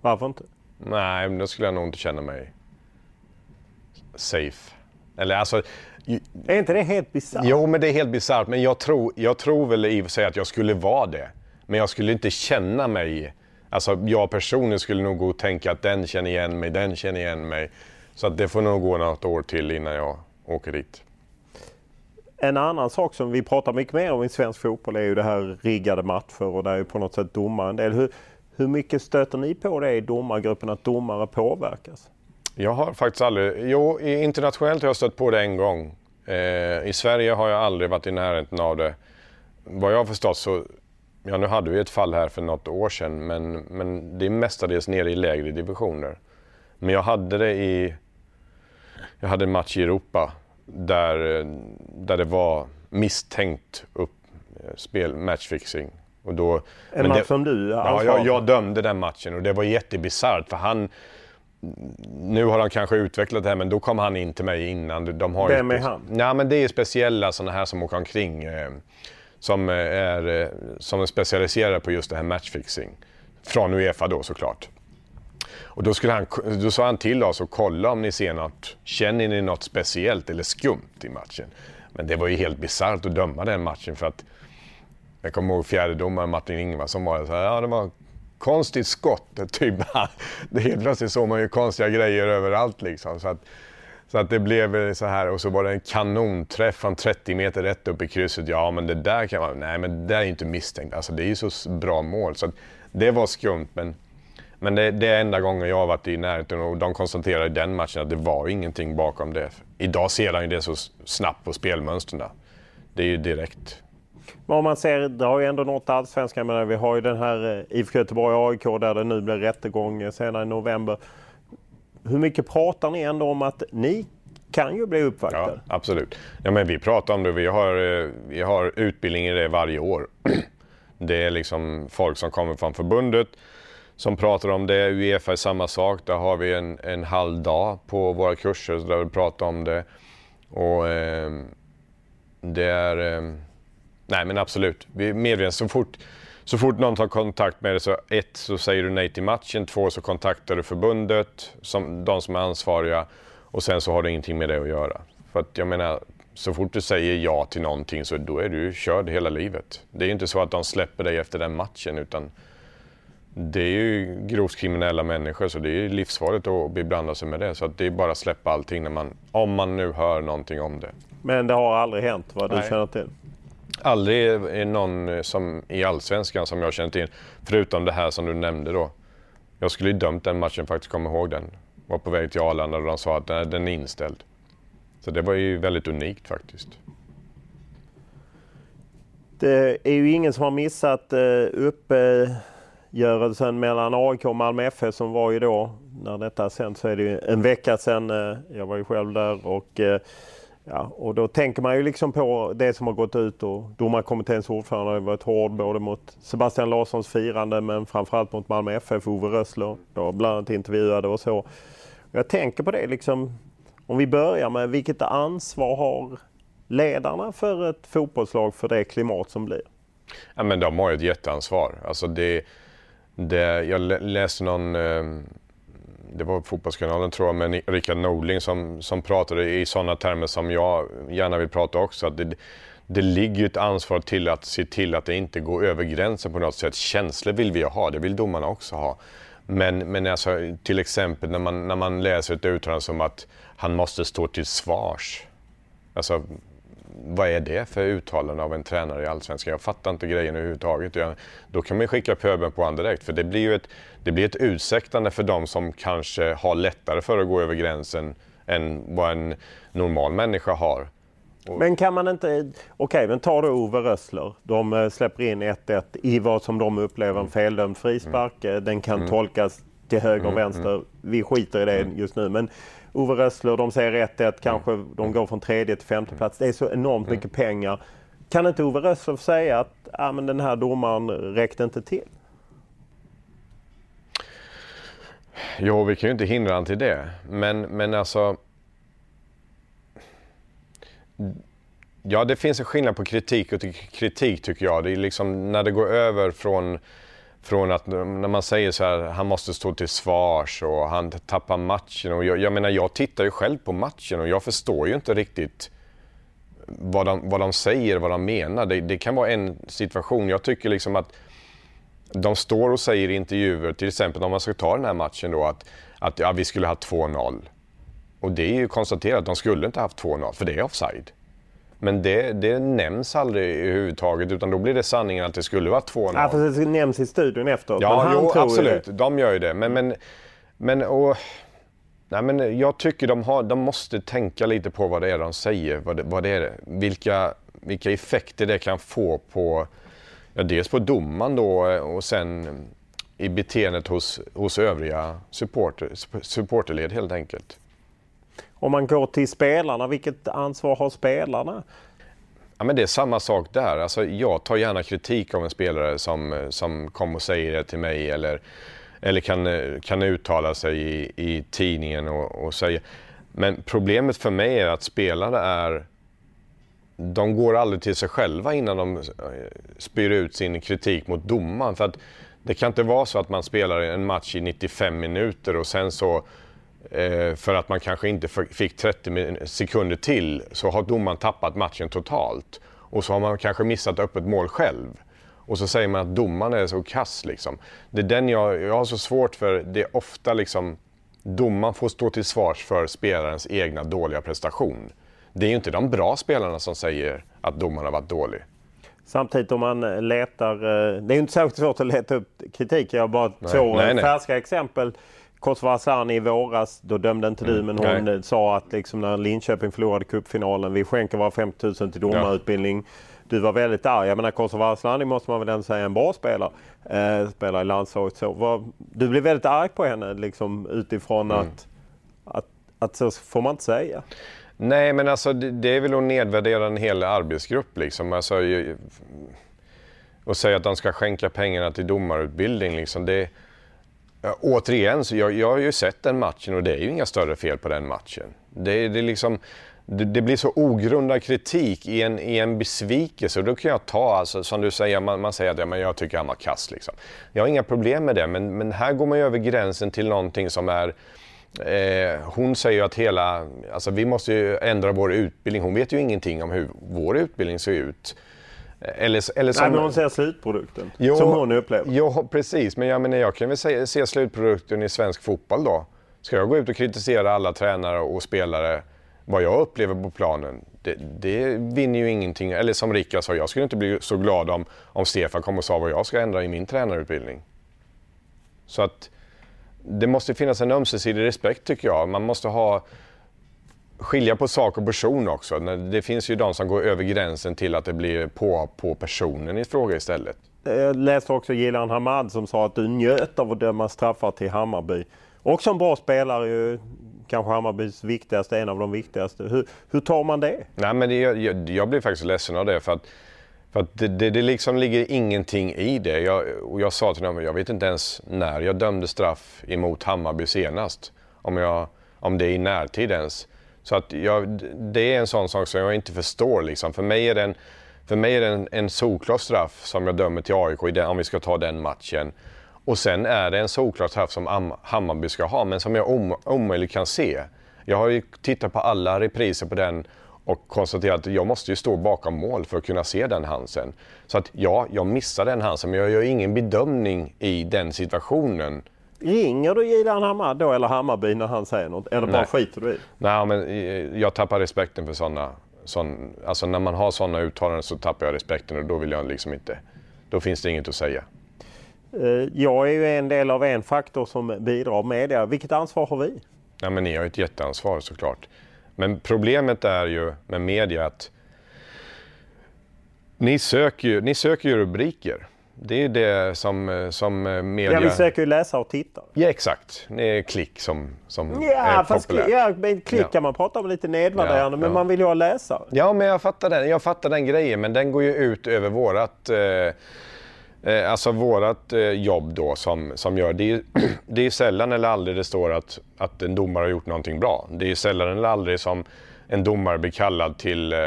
Varför inte? Nej, då skulle jag nog inte känna mig safe. Eller alltså... Är inte det helt bisarrt? Jo, men det är helt bisarrt. Men jag tror, jag tror väl i och för sig att jag skulle vara det. Men jag skulle inte känna mig Alltså jag personligen skulle nog gå och tänka att den känner igen mig, den känner igen mig. Så att det får nog gå något år till innan jag åker dit. En annan sak som vi pratar mycket mer om i svensk fotboll är ju det här riggade matcher och där är på något sätt domare en del. Hur, hur mycket stöter ni på det i domargruppen att domare påverkas? Jag har faktiskt aldrig, jo internationellt har jag stött på det en gång. Eh, I Sverige har jag aldrig varit i närheten av det. Vad jag har förstått så Ja, nu hade vi ett fall här för något år sedan, men, men det är mestadels nere i lägre divisioner. Men jag hade det i... Jag hade en match i Europa där, där det var misstänkt upp, spel, matchfixing. Och då, en match det, som du Ja, jag, jag, dömde den matchen och det var jättebisarrt för han... Nu har han kanske utvecklat det här men då kom han in till mig innan. De har Vem är han? Ja, men det är speciella sådana här som åker omkring. Eh, Eh, eh, som är, som är specialiserade på just det här matchfixing. Från Uefa då såklart. Och då, skulle han, då sa han till oss att kolla om ni ser något, känner ni något speciellt eller skumt i matchen? Men det var ju helt bisarrt att döma den matchen för att jag kommer ihåg fjärdedomaren Martin Ingvarsson var så här, ja det var konstigt skott. (laughs) Typ. (laughs) Det helt plötsligt såg man ju konstiga grejer överallt liksom. Så att, så att det blev så här och så var det en kanonträff från 30 meter rätt upp i krysset. Ja men det där kan man, nej men det där är inte misstänkt. Alltså det är ju så bra mål. Så det var skumt men, men det, det är enda gången jag har varit i närheten och de konstaterade i den matchen att det var ingenting bakom det. Idag ser han ju det så snabbt på spelmönstren. Det är ju direkt. Men om man ser, det har ju ändå nått allsvenskan. Vi har ju den här eh, IFK Göteborg-AIK där det nu blir rättegång senare i november hur mycket pratar ni ändå om att ni kan ju bli uppvaktade? Ja, absolut. Ja, men vi pratar om det. Vi har, eh, vi har utbildning i det varje år. (clears throat) Det är liksom folk som kommer från förbundet som pratar om det. Uefa är samma sak. Där har vi en, en halv dag på våra kurser där vi pratar om det. Och eh, det är... Eh, nej men absolut. Vi är medvetna. Så fort så fort någon tar kontakt med dig så ett så säger du nej till matchen, två så kontaktar du förbundet, som, de som är ansvariga och sen så har det ingenting med det att göra. För att jag menar, så fort du säger ja till någonting så då är du körd hela livet. Det är ju inte så att de släpper dig efter den matchen utan det är ju grovt kriminella människor så det är livsfarligt att beblanda sig med det. Så att det är bara att släppa allting när man, om man nu hör någonting om det. Men det har aldrig hänt vad du Nej. känner till? Aldrig är någon som i Allsvenskan som jag känner till, förutom det här som du nämnde då. Jag skulle ju dömt den matchen faktiskt, kommer ihåg den. Var på väg till Arlanda och de sa att nej, den är inställd. Så det var ju väldigt unikt faktiskt. Det är ju ingen som har missat eh, uppgörelsen mellan AIK och Malmö FF som var ju då, när detta sänds så är det ju en vecka sedan. Eh, jag var ju själv där och eh, Ja, och då tänker man ju liksom på det som har gått ut och domarkommitténs ordförande har varit hård både mot Sebastian Larssons firande men framförallt mot Malmö FF, Ove Rössler. Då bland annat intervjuade och så. Jag tänker på det liksom, om vi börjar med vilket ansvar har ledarna för ett fotbollslag för det klimat som blir? Ja, men de har ju ett jätteansvar. Alltså det, det, jag läste någon eh, det var Fotbollskanalen tror jag, med Rickard Norling som, som pratade i sådana termer som jag gärna vill prata också. Att det, det ligger ett ansvar till att se till att det inte går över gränsen på något sätt. Känslor vill vi ha, det vill domarna också ha. Men, men alltså, till exempel när man, när man läser ett uttalande som att han måste stå till svars. Alltså, vad är det för uttalande av en tränare i Allsvenskan? Jag fattar inte grejen överhuvudtaget. Jag, då kan man skicka pöbeln på honom direkt. För det blir ju ett, det blir ett ursäktande för de som kanske har lättare för att gå över gränsen än vad en normal människa har. Men kan man inte, okej okay, men ta då Ove Rössler. De eh, släpper in 1-1 i vad som de upplever en feldömd frispark. Mm. Den kan mm. tolkas till höger och mm. vänster. Mm. Vi skiter i det mm. just nu. Men Ove Rössler, de säger 1-1, kanske mm. de går från tredje till femte plats. Det är så enormt mycket pengar. Kan inte Ove Rössler säga att ah, men den här domaren räckte inte till? Jo, vi kan ju inte hindra honom till det. Men, men alltså... Ja, det finns en skillnad på kritik och kritik tycker jag. Det är liksom när det går över från, från att när man säger så här, han måste stå till svars och han tappar matchen. Och jag, jag menar, jag tittar ju själv på matchen och jag förstår ju inte riktigt vad de, vad de säger, vad de menar. Det, det kan vara en situation. Jag tycker liksom att de står och säger i intervjuer, till exempel om man ska ta den här matchen då, att, att ja, vi skulle ha 2-0. Och det är ju konstaterat, de skulle inte haft 2-0, för det är offside. Men det, det nämns aldrig överhuvudtaget, utan då blir det sanningen att det skulle vara 2-0. Ja, för det nämns i studion efteråt. Ja, jo, absolut. Det. De gör ju det. Men, men, men, och, nej, men jag tycker de, har, de måste tänka lite på vad det är de säger. Vad det, vad det är, vilka, vilka effekter det kan få på Ja, dels på domaren då och sen i beteendet hos, hos övriga supporter, supporterled helt enkelt. Om man går till spelarna, vilket ansvar har spelarna? Ja, men det är samma sak där. Alltså, jag tar gärna kritik av en spelare som, som kommer och säger det till mig eller, eller kan, kan uttala sig i, i tidningen och, och säga. Men problemet för mig är att spelare är de går aldrig till sig själva innan de eh, spyr ut sin kritik mot domaren. För att det kan inte vara så att man spelar en match i 95 minuter och sen så eh, för att man kanske inte fick 30 sekunder till så har domaren tappat matchen totalt. Och så har man kanske missat öppet mål själv. Och så säger man att domaren är så kass liksom. Det är den jag, jag har så svårt för, det är ofta liksom domaren får stå till svars för spelarens egna dåliga prestation det är ju inte de bra spelarna som säger att domaren har varit dålig. Samtidigt om man letar, eh, det är inte särskilt svårt att leta upp kritik. Jag har bara nej, två nej, nej. färska exempel. Kosova Asllani i våras, då dömde inte du, mm, men hon nej. sa att liksom när Linköping förlorade cupfinalen, vi skänker våra 50 000 till domarutbildning. Ja. Du var väldigt arg. Jag menar Kosova Asllani måste man väl ändå säga är en bra spelare. Eh, spelar i landslaget så. Var, du blev väldigt arg på henne liksom, utifrån mm. att, att, att så får man inte säga. Nej, men alltså det, är väl att nedvärdera en hel arbetsgrupp liksom. Alltså, och säga att de ska skänka pengarna till domarutbildning liksom. Det, återigen, så jag, jag har ju sett den matchen och det är ju inga större fel på den matchen. Det, det, liksom, det, det blir så ogrundad kritik i en, i en besvikelse och då kan jag ta, alltså, som du säger, man, man säger att ja, men jag tycker han var kass. Liksom. Jag har inga problem med det, men, men här går man ju över gränsen till någonting som är Eh, hon säger att hela, alltså vi måste ju ändra vår utbildning. Hon vet ju ingenting om hur vår utbildning ser ut. Eller, eller som, Nej, men hon ser slutprodukten jo, som hon upplever. Jo, precis. Men jag, menar, jag kan väl se, se slutprodukten i svensk fotboll då. Ska jag gå ut och kritisera alla tränare och spelare vad jag upplever på planen, det, det vinner ju ingenting. Eller som Rickard sa, jag skulle inte bli så glad om, om Stefan kom och sa vad jag ska ändra i min tränarutbildning. Så att det måste finnas en ömsesidig respekt tycker jag. Man måste ha skilja på sak och person också. Det finns ju de som går över gränsen till att det blir på, på personen i fråga istället. Jag läste också Gilan Hamad som sa att du njöt av att döma straffar till Hammarby. Också en bra spelare ju. Kanske Hammarbys viktigaste, en av de viktigaste. Hur, hur tar man det? Nej, men det, jag, jag blir faktiskt ledsen av det. för att för att det, det, det liksom ligger ingenting i det. Jag, och jag sa till dem, jag vet inte ens när jag dömde straff emot Hammarby senast. Om, jag, om det är i närtid ens. Så att jag, det är en sån sak som jag inte förstår. Liksom. För mig är det en, för mig är det en, en solklar straff som jag dömer till AIK i den, om vi ska ta den matchen. Och sen är det en solklar straff som Hammarby ska ha, men som jag om, omöjligt kan se. Jag har ju tittat på alla repriser på den och konstaterat att jag måste ju stå bakom mål för att kunna se den Hansen. Så att ja, jag missar den Hansen, men jag gör ingen bedömning i den situationen. Ringer du Gideon Hamad då eller Hammarby när han säger något? Eller bara Nej. skiter du i? Nej, men eh, jag tappar respekten för sådana. Sån, alltså när man har sådana uttalanden så tappar jag respekten och då vill jag liksom inte. Då finns det inget att säga. Eh, jag är ju en del av en faktor som bidrar med det. Vilket ansvar har vi? Ja, men ni har ett jätteansvar såklart. Men problemet är ju med media att ni söker ju, ni söker ju rubriker. Det är det som, som media... Ja, vi söker ju läsa och titta. Ja, exakt. Det är klick som, som ja, är fast populärt. Ja, klick kan man prata om lite nedvärderande, ja, men man vill ju ha läsare. Ja, men jag fattar den, jag fattar den grejen, men den går ju ut över vårat eh, Eh, alltså vårat eh, jobb då som, som gör, det är, (clears throat) det är sällan eller aldrig det står att, att en domare har gjort någonting bra. Det är sällan eller aldrig som en domare blir kallad till eh,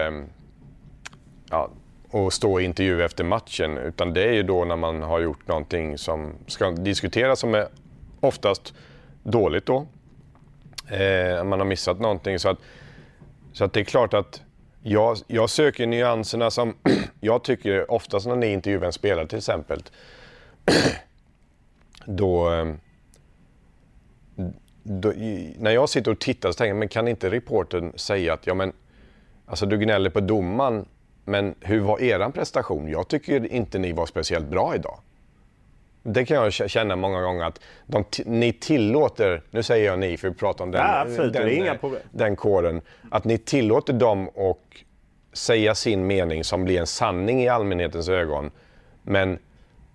ja, att stå i intervju efter matchen. Utan det är ju då när man har gjort någonting som ska diskuteras som är oftast dåligt då. Eh, man har missat någonting. Så att, så att det är klart att jag, jag söker nyanserna som (clears throat) jag tycker oftast när ni intervjuar en spelare till exempel. (clears throat) då, ehm, då, när jag sitter och tittar så tänker jag, men kan inte reporten säga att ja, men, alltså, du gnäller på domaren, men hur var er prestation? Jag tycker inte ni var speciellt bra idag. Det kan jag känna många gånger att de ni tillåter, nu säger jag ni för vi pratar om den, ja, absolut, den, den, den kåren, att ni tillåter dem att säga sin mening som blir en sanning i allmänhetens ögon. Men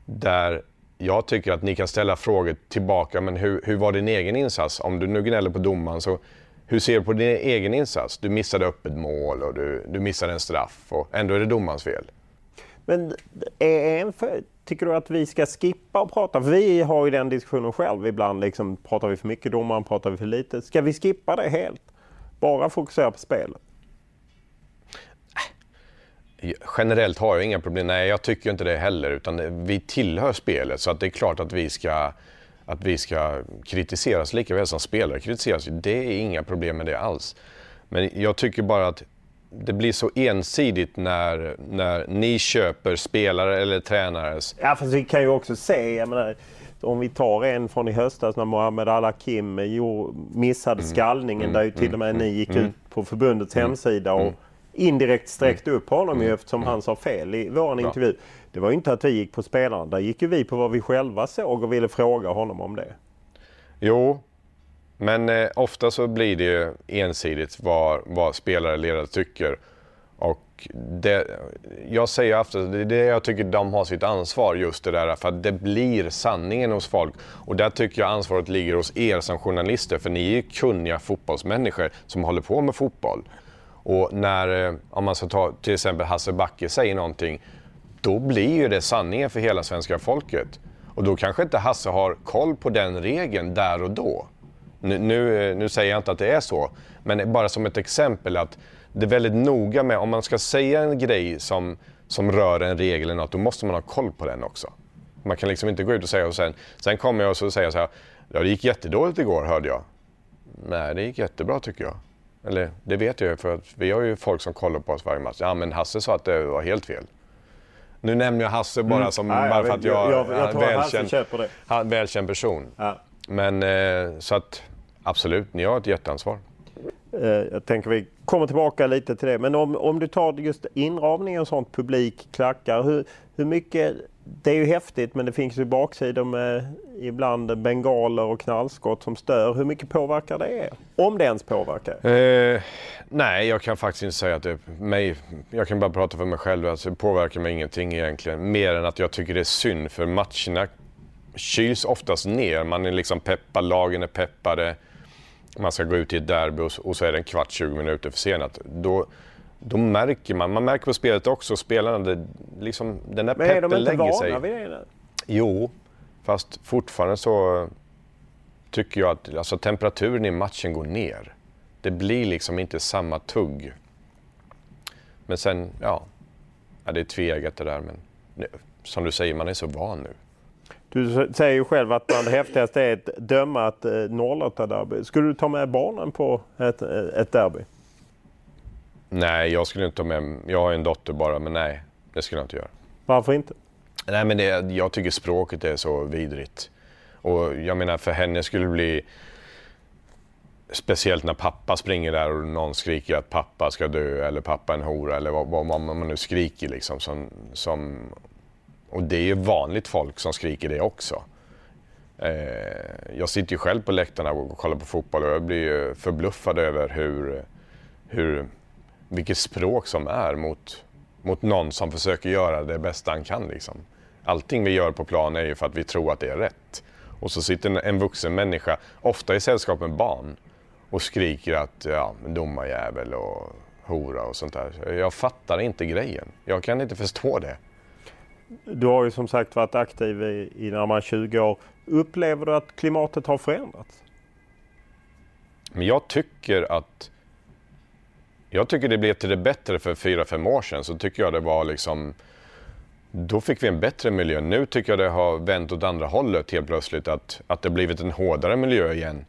där jag tycker att ni kan ställa frågor tillbaka, men hur, hur var din egen insats? Om du nu gnäller på domaren, så hur ser du på din egen insats? Du missade öppet mål och du, du missade en straff och ändå är det domarens fel. Men är en för, tycker du att vi ska skippa och prata? Vi har ju den diskussionen själv ibland. Liksom, pratar vi för mycket domaren? Pratar vi för lite? Ska vi skippa det helt? Bara fokusera på spelet? Eh, generellt har jag inga problem. Nej, jag tycker inte det heller. Utan vi tillhör spelet så att det är klart att vi ska, att vi ska kritiseras lika väl som spelare kritiseras. Det är inga problem med det alls. Men jag tycker bara att det blir så ensidigt när, när ni köper spelare eller tränares... Ja, fast vi kan ju också se, jag menar, om vi tar en från i höstas när Mohamed Al-Hakim missade mm. skallningen mm. där ju till och med mm. ni gick mm. ut på förbundets mm. hemsida och mm. indirekt sträckte upp honom ju eftersom han sa fel i vår intervju. Det var ju inte att vi gick på spelarna, där gick ju vi på vad vi själva såg och ville fråga honom om det. Jo, men eh, ofta så blir det ju ensidigt vad, vad spelare och ledare tycker. Och det, jag säger ofta, det är det jag tycker de har sitt ansvar, just det där, för att det blir sanningen hos folk. Och där tycker jag ansvaret ligger hos er som journalister, för ni är ju kunniga fotbollsmänniskor som håller på med fotboll. Och när, eh, om man ska ta till exempel Hasse Backe säger någonting, då blir ju det sanningen för hela svenska folket. Och då kanske inte Hasse har koll på den regeln där och då. Nu, nu, nu, säger jag inte att det är så, men bara som ett exempel att det är väldigt noga med, om man ska säga en grej som, som rör en regel eller något, då måste man ha koll på den också. Man kan liksom inte gå ut och säga och sen, sen kommer jag och så säger så här, ja det gick jättedåligt igår hörde jag. Nej, det gick jättebra tycker jag. Eller det vet jag ju för att vi har ju folk som kollar på oss varje match. Ja, men Hasse sa att det var helt fel. Nu nämner jag Hasse bara Mm. som, Nej, bara för att jag, jag- jag är Hasse välkänd, välkänd person. Ja. Men eh, så att absolut, ni har ett jätteansvar. Eh, Jag tänker vi kommer tillbaka lite till det. Men om, om du tar just inramningen och sånt, publik, klackar. Hur, hur mycket, det är ju häftigt men det finns ju baksidor med ibland bengaler och knallskott som stör. Hur mycket påverkar det er? Om det ens påverkar? Eh, nej, jag kan faktiskt inte säga att det mig, jag kan bara prata för mig själv. Alltså, det påverkar mig ingenting egentligen. Mer än att jag tycker det är synd för matcherna kyls oftast ner. Man är liksom peppad, lagen är peppade. Man ska gå ut i ett derby och, så är det en kvart, 20 minuter försenat. Då, då märker man, man märker på spelet också, spelarna, det, liksom, den där Men är de peppen inte lägger sig. vana vid det? Jo, fast fortfarande så tycker jag att alltså, temperaturen i matchen går ner. Det blir liksom inte samma tugg. Men sen, ja, ja det är tveeggat det där. Men nu, som du säger, man är så van nu. Du säger ju själv att bland det häftigaste är att döma ett eh, 08-derby. Skulle du ta med barnen på ett, eh, ett derby? Nej, jag skulle inte ta med, jag har en dotter bara, men nej, det skulle jag inte göra. Varför inte? Nej, men det, jag tycker språket är så vidrigt. Och jag menar, för henne skulle det bli... Speciellt när pappa springer där och någon skriker att pappa ska dö eller pappa är en hora eller vad, vad man nu skriker liksom. Som, som, och det är ju vanligt folk som skriker det också. Eh, jag sitter ju själv på läktarna och kollar på fotboll och jag blir ju förbluffad över hur, hur, vilket språk som är mot, mot någon som försöker göra det bästa han kan. Liksom. Allting vi gör på plan är ju för att vi tror att det är rätt. Och så sitter en, vuxen människa, ofta i sällskap med barn, och skriker att ja, domarjävel och hora och sånt där. Jag fattar inte grejen. Jag kan inte förstå det. Du har ju som sagt varit aktiv i, i närmare 20 år. Upplever du att klimatet har förändrats? Men jag tycker att jag tycker det blev till det bättre för fyra fem år sedan. Så tycker jag det var liksom då fick vi en bättre miljö. Nu tycker jag det har vänt åt andra hållet helt plötsligt. Att, att det blivit en hårdare miljö igen.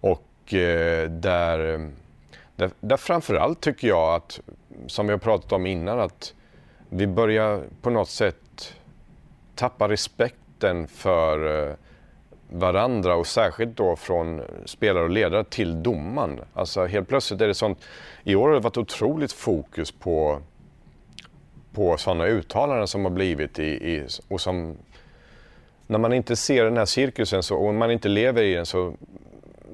Och eh, där, där, där framförallt tycker jag att, som vi har pratat om innan, att vi börjar på något sätt tappa respekten för eh, varandra och särskilt då från spelare och ledare till domaren. Alltså helt plötsligt är det sånt. I år har det varit otroligt fokus på, på sådana uttalanden som har blivit i, i, och som när man inte ser den här cirkusen så, och man inte lever i den så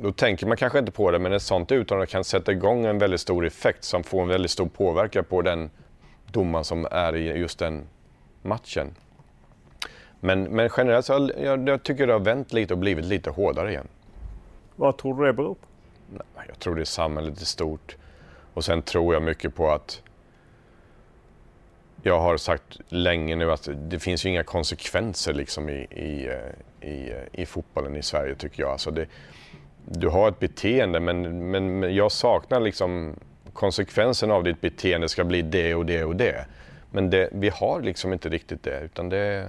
då tänker man kanske inte på det men ett sånt uttalande kan sätta igång en väldigt stor effekt som får en väldigt stor påverkan på den domaren som är i just den matchen. Men, men generellt så jag, jag tycker det har vänt lite och blivit lite hårdare igen. Vad tror du det beror på? Nej, Jag tror det är samhället i stort. Och sen tror jag mycket på att jag har sagt länge nu att det finns ju inga konsekvenser liksom i, i, eh, i, eh, i fotbollen i Sverige tycker jag. Alltså det, du har ett beteende men, men men jag saknar liksom konsekvensen av ditt beteende ska bli det och det och det. Men det, vi har liksom inte riktigt det utan det,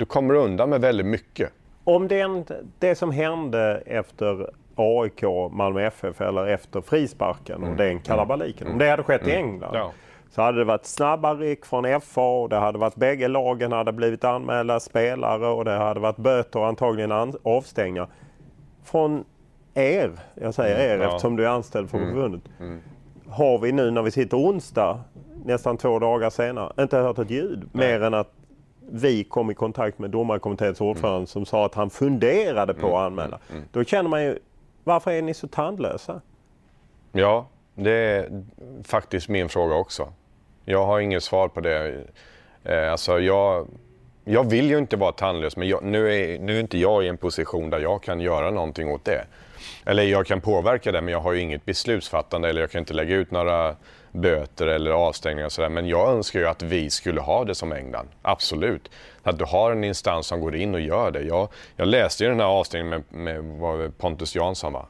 du kommer undan med väldigt mycket. Om den, det som hände efter AIK, Malmö FF eller efter frisparken och den kalabaliken. Om det hade skett i England Ja. så hade det varit snabba ryck från FA och det hade varit bägge lagen hade blivit anmälda spelare och det hade varit böter och antagligen an- avstängningar. Från er, jag säger er Mm, ja. eftersom du är anställd för förbundet. Har vi nu när vi sitter onsdag, nästan två dagar senare, inte hört ett ljud. Mer än att vi kom i kontakt med domarkommitténs ordförande Mm. som sa att han funderade på att anmäla. Då känner man ju, varför är ni så tandlösa? Ja, det är faktiskt min fråga också. Jag har inget svar på det. Eh, Alltså jag, jag vill ju inte vara tandlös, men jag, nu, är, nu är inte jag i en position där jag kan göra någonting åt det. Eller jag kan påverka det, men jag har ju inget beslutsfattande eller jag kan inte lägga ut några böter eller avstängningar och sådär. Men jag önskar ju att vi skulle ha det som England. Absolut. Att du har en instans som går in och gör det. Jag, jag läste ju den här avstängningen med, med Pontus Jansson va?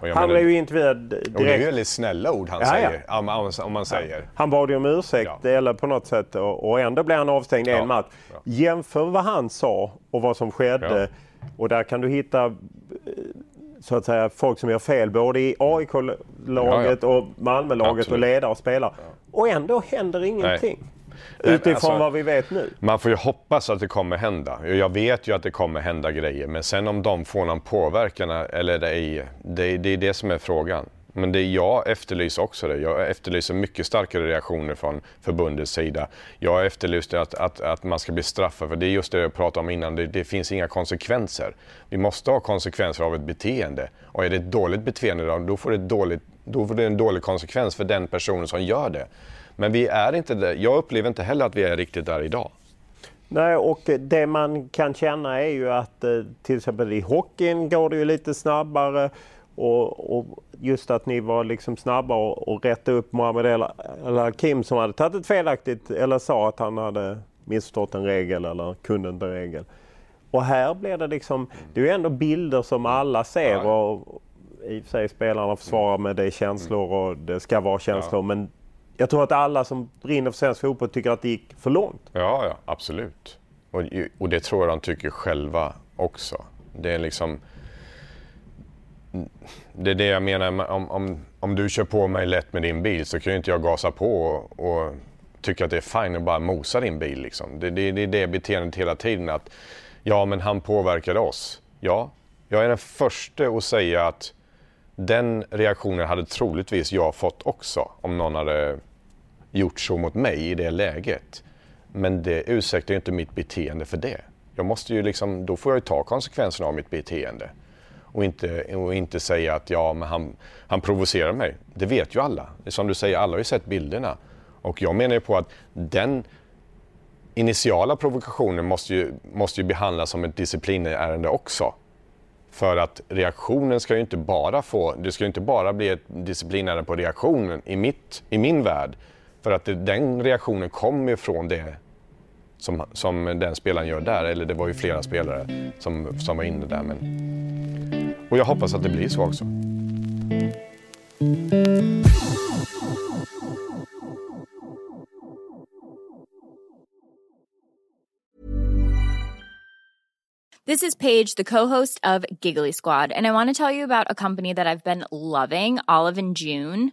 Han menar- blev ju intervjuad och det är direkt. väldigt snälla ord han Ja, ja. säger, om, om, om man säger. Han bad ju om ursäkt Ja. eller på något sätt och, ändå blev han avstängd i Ja, en match. ja. Jämför vad han sa och vad som skedde. Och där kan du hitta eh, så att säga folk som gör fel både i AIK-laget ja, ja. och Malmö-laget och ledare och spelare. Ja. Och ändå händer ingenting. Nej. Utifrån alltså, vad vi vet nu. Man får ju hoppas att det kommer hända. Jag vet ju att det kommer hända grejer. Men sen om de får någon påverkan eller ej, det, det är det som är frågan. Men det jag efterlyser också det. Jag efterlyser mycket starkare reaktioner från förbundets sida. Jag efterlyser att, att, att man ska bli straffad, för det är just det jag pratade om innan. Det, det, finns inga konsekvenser. Vi måste ha konsekvenser av ett beteende. Och är det ett dåligt beteende, då får det, dåligt, då får det en dålig konsekvens för den personen som gör det. Men vi är inte där. Jag upplever inte heller att vi är riktigt där idag. Nej, och det man kan känna är ju att eh, till exempel i hockeyn går det ju lite snabbare. Och, och just att ni var liksom snabba och, och rätta upp Mohamed El, El Hakim som hade tagit ett felaktigt eller sa att han hade missförstått en regel eller kunde inte en regel. Och här blir det liksom, det är ju ändå bilder som alla ser och i och för sig spelarna försvarar med det är känslor och det ska vara känslor men jag tror att alla som brinner för svensk fotboll tycker att det gick för långt. Ja, ja absolut. Och, och det tror jag de tycker själva också. Det är liksom... Det är det jag menar, om, om, om du kör på mig lätt med din bil så kan ju inte jag gasa på och, och tycka att det är fine att bara mosa din bil. Liksom. Det, det, det är det beteendet hela tiden. att Ja, men han påverkade oss. Ja, jag är den första att säga att den reaktionen hade troligtvis jag fått också om någon hade gjort så mot mig i det läget. Men det ursäktar ju inte mitt beteende för det. Jag måste ju liksom, då får jag ju ta konsekvenserna av mitt beteende. Och inte, och inte säga att ja, men han, han provocerar mig. Det vet ju alla. Som du säger, alla har ju sett bilderna. Och jag menar ju på att den initiala provokationen måste ju, måste ju behandlas som ett disciplinärende också. För att reaktionen ska ju inte bara få, det ska ju inte bara bli ett disciplinärende på reaktionen i, mitt, i min värld. För att det, den reaktionen kommer ju från det som, som den spelaren gör där. Eller det var ju flera spelare som, som var inne där. Men... Och jag hoppas att det blir så också. This is Paige, the co-host of Giggly Squad, and I want to tell you about a company that I've been loving, Olive and June.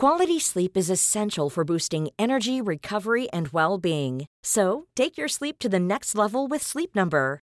Quality sleep is essential for boosting energy, recovery, and well being. So, take your sleep to the next level with Sleep Number.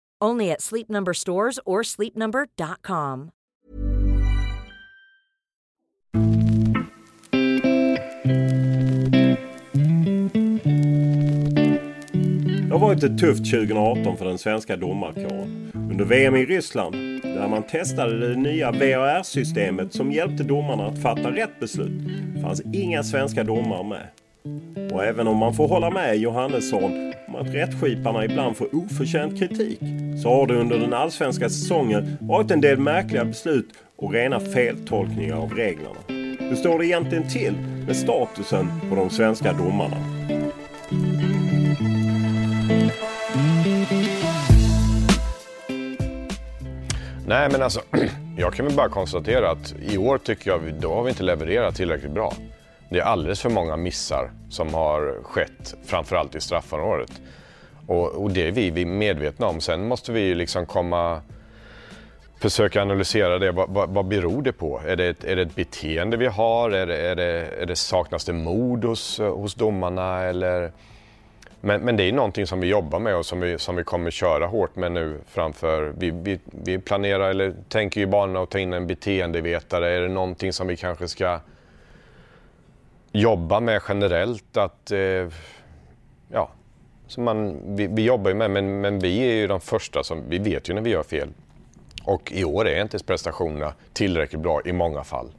Only at Sleep Number stores or sleepnumber.com. Det har varit ett tufft 2018 för den svenska domarkåren. Under VM i Ryssland, där man testade det nya VAR-systemet som hjälpte domarna att fatta rätt beslut, fanns inga svenska domare med. Och även om man får hålla med Johannesson om att rättskiparna ibland får oförtjänt kritik så har det under den allsvenska säsongen varit en del märkliga beslut och rena feltolkningar av reglerna. Hur står det egentligen till med statusen på de svenska domarna? Nej men alltså, (clears throat) jag kan väl bara konstatera att i år tycker jag då har vi inte levererat tillräckligt bra. Det är alldeles för många missar som har skett, framförallt i straffområdet. Och, och det är vi, vi medvetna om. Sen måste vi ju liksom komma, försöka analysera det. Vad, vad, vad beror det på? Är det, ett, är det ett beteende vi har? Är det, är det, är det saknas det mod hos, hos domarna? Eller... Men, men det är någonting som vi jobbar med och som vi, som vi kommer köra hårt med nu framför. Vi, vi, vi planerar eller tänker i banorna att ta in en beteendevetare. Är det någonting som vi kanske ska jobba med generellt? Att, eh, ja, som man, vi, vi jobbar ju med, men, men vi är ju de första som, vi vet ju när vi gör fel. Och i år är inte prestationerna tillräckligt bra i många fall.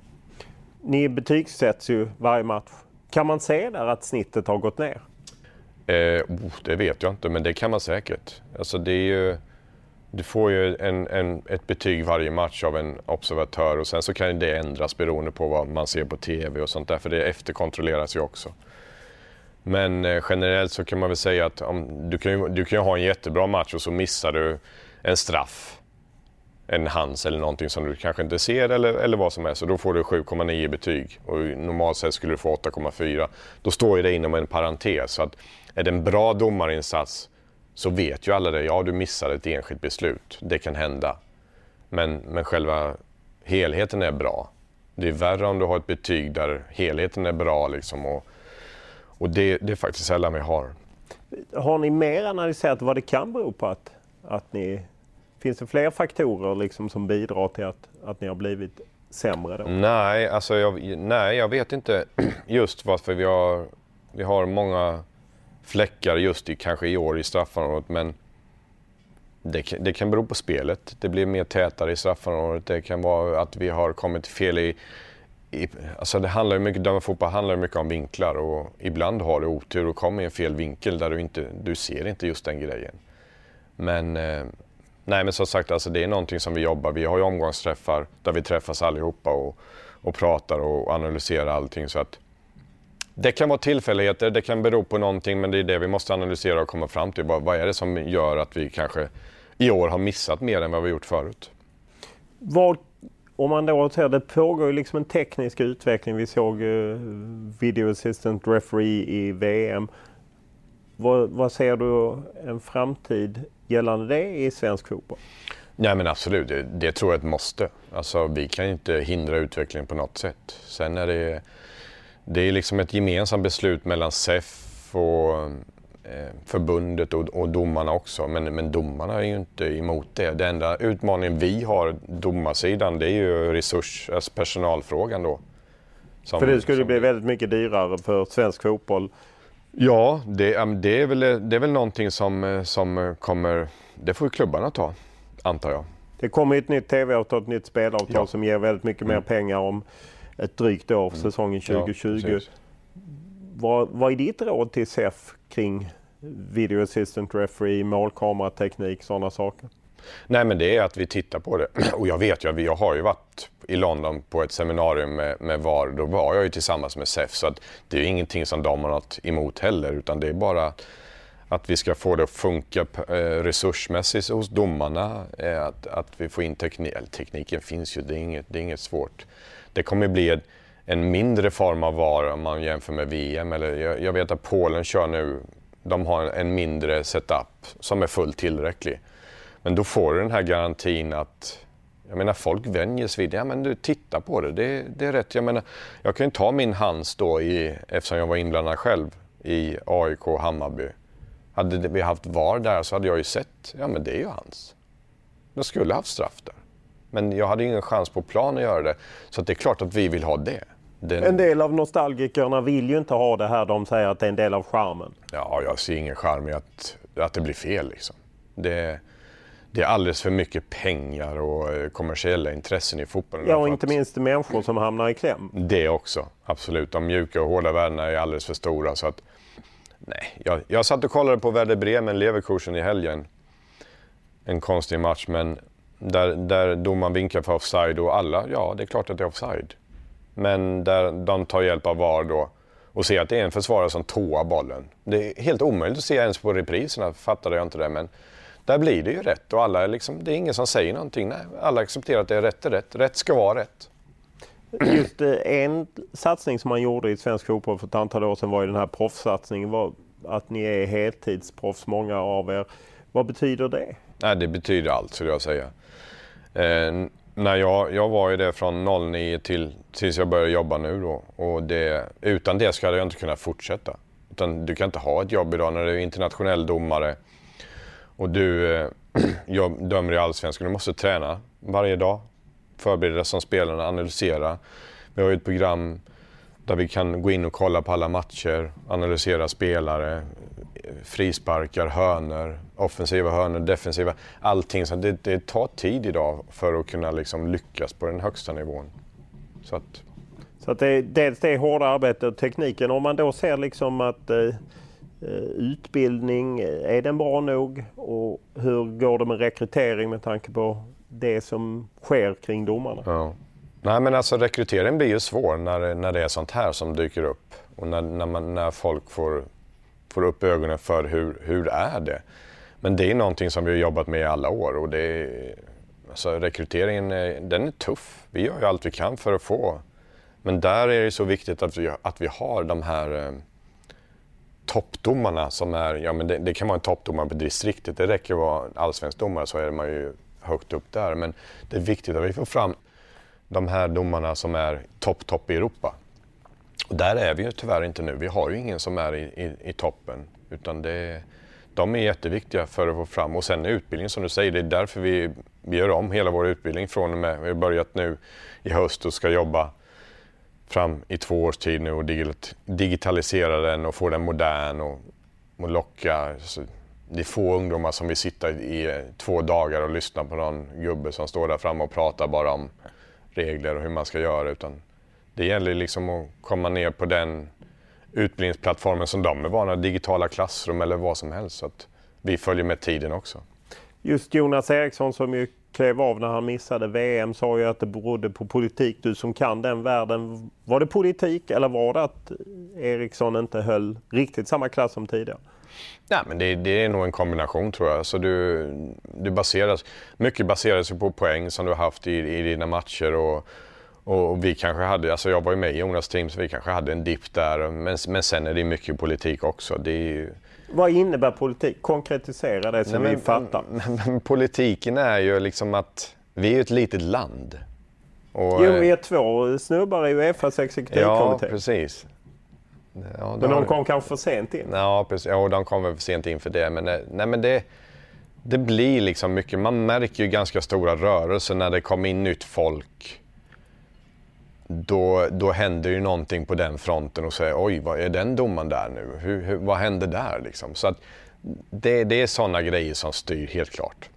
Ni betygsätts ju varje match. Kan man se där att snittet har gått ner? Eh, oh, det vet jag inte, men det kan man säkert. Alltså det är ju, du får ju en, en, ett betyg varje match av en observatör och sen så kan det ändras beroende på vad man ser på TV och sånt där, för det efterkontrolleras ju också. Men eh, generellt så kan man väl säga att om, du, kan ju, du kan ju ha en jättebra match och så missar du en straff en hands eller någonting som du kanske inte ser eller, eller vad som helst. Och då får du 7,9 i betyg och normalt sett skulle du få 8,4. Då står ju det inom en parentes. Så att är det en bra domarinsats så vet ju alla det. Ja, du missade ett enskilt beslut. Det kan hända. Men, men själva helheten är bra. Det är värre om du har ett betyg där helheten är bra liksom och, och det, det är faktiskt sällan vi har. Har ni mer analyserat vad det kan bero på att, att ni Finns det fler faktorer liksom som bidrar till att, att ni har blivit sämre? Då? Nej, alltså jag, nej, jag vet inte (clears throat) just varför vi har, vi har många fläckar just i, kanske i år i straffområdet. Men det, det, kan bero på spelet. Det blir mer tätare i straffområdet. Det kan vara att vi har kommit fel i... i alltså det handlar ju mycket, döma fotboll handlar mycket om vinklar och ibland har du otur och kommer i en fel vinkel där du inte du ser inte just den grejen. Men eh, Nej men som sagt, alltså, det är någonting som vi jobbar. Vi har ju omgångsträffar där vi träffas allihopa och, och pratar och analyserar allting. Så att det kan vara tillfälligheter, det kan bero på någonting men det är det vi måste analysera och komma fram till. Vad, vad är det som gör att vi kanske i år har missat mer än vad vi gjort förut? Vad, om man då ser, det pågår ju liksom en teknisk utveckling. Vi såg uh, Video Assistant Referee i VM. Vad, vad ser du en framtid gällande det i svensk fotboll? Nej men absolut, det, det tror jag ett måste. Alltså, vi kan inte hindra utvecklingen på något sätt. Sen är det, det är liksom ett gemensamt beslut mellan SEF och eh, förbundet och, och domarna också. Men, men domarna är ju inte emot det. Den enda utmaningen vi har, domarsidan, det är ju resurs, alltså personalfrågan då. Som, för det skulle som, bli väldigt mycket dyrare för svensk fotboll Ja, det, det, är väl, det är väl någonting som, eh, som kommer... Det får klubbarna ta, antar jag. Det kommer ett nytt tv-avtal, ett nytt spelavtal ja. som ger väldigt mycket mm. mer pengar om ett drygt år, mm. säsongen 2020. Ja, vad, vad är ditt råd till SEF kring video assistant referee, målkamerateknik, sådana saker? Nej men det är att vi tittar på det. (clears throat) Och jag vet ju, jag har ju varit i London på ett seminarium med, med VAR. Då var jag ju tillsammans med SEF så att det är ju ingenting som de har något emot heller utan det är bara att vi ska få det att funka eh, resursmässigt hos domarna. Eh, att, att vi får in teknik. Tekniken finns ju, det är inget, det är inget svårt. Det kommer bli en, mindre form av VAR om man jämför med VM. Eller jag, jag vet att Polen kör nu, de har en mindre setup som är fullt tillräcklig. Men då får du den här garantin att jag menar folk vänjer sig vid det. Ja men du, titta på det. det. Det är rätt. Jag menar, jag kan ju ta min hands då i, eftersom jag var inblandad själv i AIK Hammarby. Hade vi haft VAR där så hade jag ju sett, ja men det är ju hans. Jag skulle haft straff där. Men jag hade ingen chans på plan att göra det. Så det är klart att vi vill ha det. Den... En del av nostalgikerna vill ju inte ha det här. De säger att det är en del av charmen. Ja, jag ser ingen charm i att, att det blir fel liksom. Det, det är alldeles för mycket pengar och eh, kommersiella intressen i fotbollen. Ja, och inte minst människor som hamnar i kläm. Det också, absolut. De mjuka och hårda värdena är alldeles för stora. Så att, nej, jag, jag satt och kollade på Werder Bremen-Leverkusen i helgen. En konstig match, men där, där domaren vinkar för offside och alla, ja det är klart att det är offside. Men där de tar hjälp av VAR då och ser att det är en försvarare som tåar bollen. Det är helt omöjligt att se ens på repriserna, fattade jag inte det. Men där blir det ju rätt och alla är liksom, det är ingen som säger någonting. Nej, alla accepterar att det är rätt är rätt. Rätt ska vara rätt. Just eh, en satsning som man gjorde i svensk fotboll för ett antal år sedan var ju den här proffssatsningen. Att ni är heltidsproffs, många av er. Vad betyder det? Nej, det betyder allt skulle jag säga. Eh, när jag, jag var ju det från 09 till tills jag började jobba nu då. Och det, utan det så hade jag inte kunnat fortsätta. Utan du kan inte ha ett jobb idag när du är internationell domare och du eh, (clears throat) jag dömer i Allsvenskan. Du måste träna varje dag, förbereda dig som spelare, analysera. Vi har ju ett program där vi kan gå in och kolla på alla matcher, analysera spelare, frisparkar, hörnor, offensiva hörnor, defensiva, allting. Så det, det tar tid idag för att kunna liksom lyckas på den högsta nivån. Så att, så att det, dels det hårda arbetet och tekniken. Om man då ser liksom att eh, eh, utbildning, är den bra nog? Och hur går det med rekrytering med tanke på det som sker kring domarna? Ja. Nej men alltså rekrytering blir ju svår när, när det är sånt här som dyker upp. Och när, när, man, när folk får, får upp ögonen för hur, hur är det? Men det är någonting som vi har jobbat med i alla år och det är, alltså rekryteringen är, den är tuff. Vi gör ju allt vi kan för att få. Men där är det så viktigt att vi, att vi har de här eh, toppdomarna som är, ja men det, det kan vara en toppdomare på distriktet. Det räcker att vara allsvensk domare så är man ju högt upp där. Men det är viktigt att vi får fram de här domarna som är topp, topp i Europa. Och där är vi ju tyvärr inte nu. Vi har ju ingen som är i, i, i toppen. Utan det, de är jätteviktiga för att få fram. Och sen utbildningen som du säger, det är därför vi, vi gör om hela vår utbildning från och med, vi har börjat nu i höst och ska jobba fram i två års tid nu och digitalisera den och få den modern och, och locka. Så det är få ungdomar som vill sitta i eh, två dagar och lyssna på någon gubbe som står där framme och pratar bara om regler och hur man ska göra. Utan det gäller liksom att komma ner på den utbildningsplattformen som de är vana digitala klassrum eller vad som helst. Så att vi följer med tiden också. Just Jonas Eriksson som ju klev av när han missade VM sa ju att det berodde på politik. Du som kan den världen, var det politik eller var det att Eriksson inte höll riktigt samma klass som tidigare? Nej, men det, det, är nog en kombination tror jag. Så du, du baseras, mycket baseras på poäng som du har haft i, i dina matcher. Och, och vi kanske hade, alltså jag var ju med i Jonas team så vi kanske hade en dipp där. Men, men sen är det mycket politik också. Det är vad innebär politik? Konkretisera det så vi fattar. (laughs) Men, men, politiken är ju liksom att vi är ett litet land. Och, jo, vi är två snubbar i Uefas exekutivkommitté. Ja, precis. Ja, men de kom kanske för sent in? Ja, precis. Ja, de kom väl för sent in för det. Men, eh, nej, men det, det blir liksom mycket. Man märker ju ganska stora rörelser när det kommer in nytt folk. Då, då händer ju någonting på den fronten och säger oj, vad är den domaren där nu? Hur, hur, vad händer där liksom? Så att det, det är sådana grejer som styr helt klart.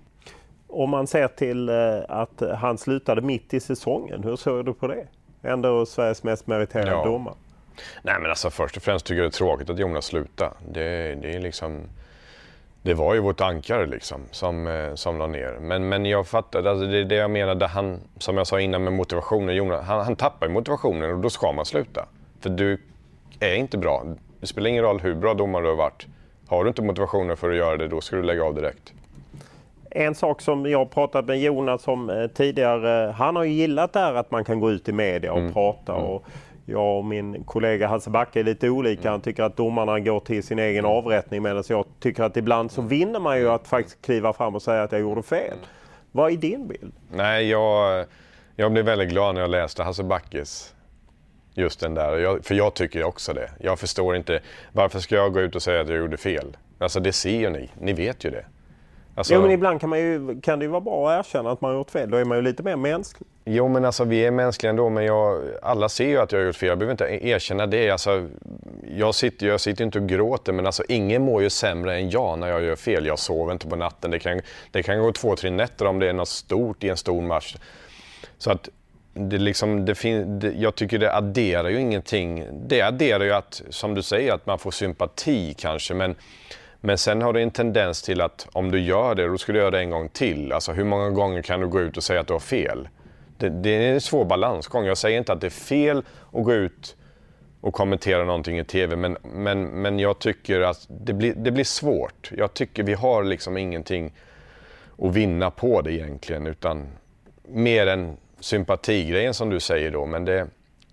Om man ser till eh, att han slutade mitt i säsongen, hur såg du på det? Ändå Sveriges mest meriterade ja. domare. Nej men alltså först och främst tycker jag det är tråkigt att Jonas slutade. Det, det är liksom... Det var ju vårt ankare liksom som, eh, som la ner. Men, men jag fattar, alltså det är det jag menade, han, som jag sa innan med motivationen. Jonas, han, han tappar motivationen och då ska man sluta. För du är inte bra. Det spelar ingen roll hur bra domare du har varit. Har du inte motivationen för att göra det, då ska du lägga av direkt. En sak som jag pratat med Jonas om eh, tidigare, han har ju gillat det här att man kan gå ut i media och mm. prata. Mm. Jag och min kollega Hasse Backe är lite olika. Han mm. tycker att domarna går till sin egen avrättning medan jag tycker att ibland så vinner man ju att faktiskt kliva fram och säga att jag gjorde fel. Vad är din bild? Nej, jag, jag blev väldigt glad när jag läste Hasse Backes Just den där, jag, för jag tycker också det. Jag förstår inte, varför ska jag gå ut och säga att jag gjorde fel? Alltså det ser ju ni, ni vet ju det. Alltså, jo men ibland kan, man ju, kan det ju vara bra att erkänna att man har gjort fel. Då är man ju lite mer mänsklig. Jo men alltså vi är mänskliga ändå. Men jag, alla ser ju att jag har gjort fel. Jag behöver inte erkänna det. Alltså, jag sitter ju jag sitter inte och gråter men alltså, ingen mår ju sämre än jag när jag gör fel. Jag sover inte på natten. Det kan, det kan gå två, tre nätter om det är något stort i en stor match. Så att det liksom, det fin, det, jag tycker det adderar ju ingenting. Det adderar ju att, som du säger, att man får sympati kanske. Men men sen har du en tendens till att om du gör det, då ska du göra det en gång till. Alltså hur många gånger kan du gå ut och säga att du har fel? Det, det är en svår balansgång. Jag säger inte att det är fel att gå ut och kommentera någonting i TV, men, men, men jag tycker att det blir, det blir svårt. Jag tycker vi har liksom ingenting att vinna på det egentligen, utan mer än sympatigrejen som du säger då. Men det,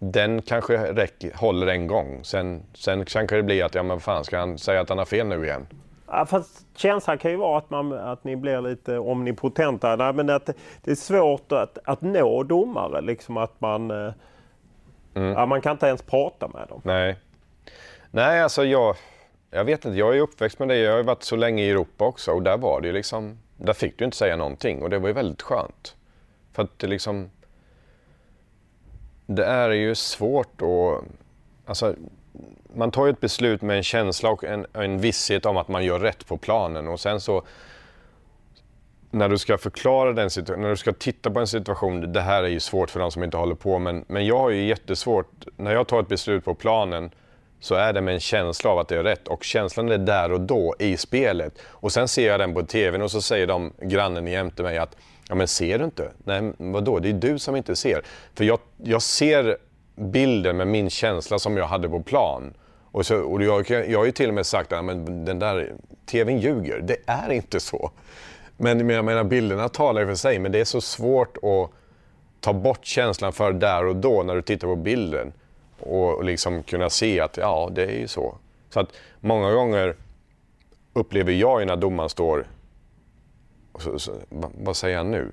den kanske räcker, håller en gång. Sen, sen kanske det blir att, ja men fan, ska han säga att han har fel nu igen? Ja, fast känslan kan ju vara att, man, att ni blir lite omnipotenta. Nej, men att det är svårt att, att nå domare. Liksom att man, eh, mm. ja, man kan inte ens prata med dem. Nej, Nej alltså jag, jag vet inte. Jag är uppväxt med det. Jag har varit så länge i Europa också och där var det ju liksom, där fick du inte säga någonting och det var ju väldigt skönt. För att det liksom, det är ju svårt att, alltså man tar ju ett beslut med en känsla och en, en visshet om att man gör rätt på planen. Och sen så när du ska förklara den situationen, när du ska titta på en situation, det här är ju svårt för de som inte håller på, men, men jag har ju jättesvårt, när jag tar ett beslut på planen så är det med en känsla av att det är rätt. Och känslan är där och då i spelet. Och sen ser jag den på TVn och så säger de, grannen jämte mig att Ja men ser du inte? Nej vadå, det är du som inte ser. För jag, jag ser bilden med min känsla som jag hade på plan. Och, så, och jag, jag har ju till och med sagt att den där TVn ljuger. Det är inte så. Men jag menar bilderna talar för sig, men det är så svårt att ta bort känslan för där och då när du tittar på bilden. Och liksom kunna se att ja, det är ju så. Så att många gånger upplever jag ju när domaren står vad säger han nu?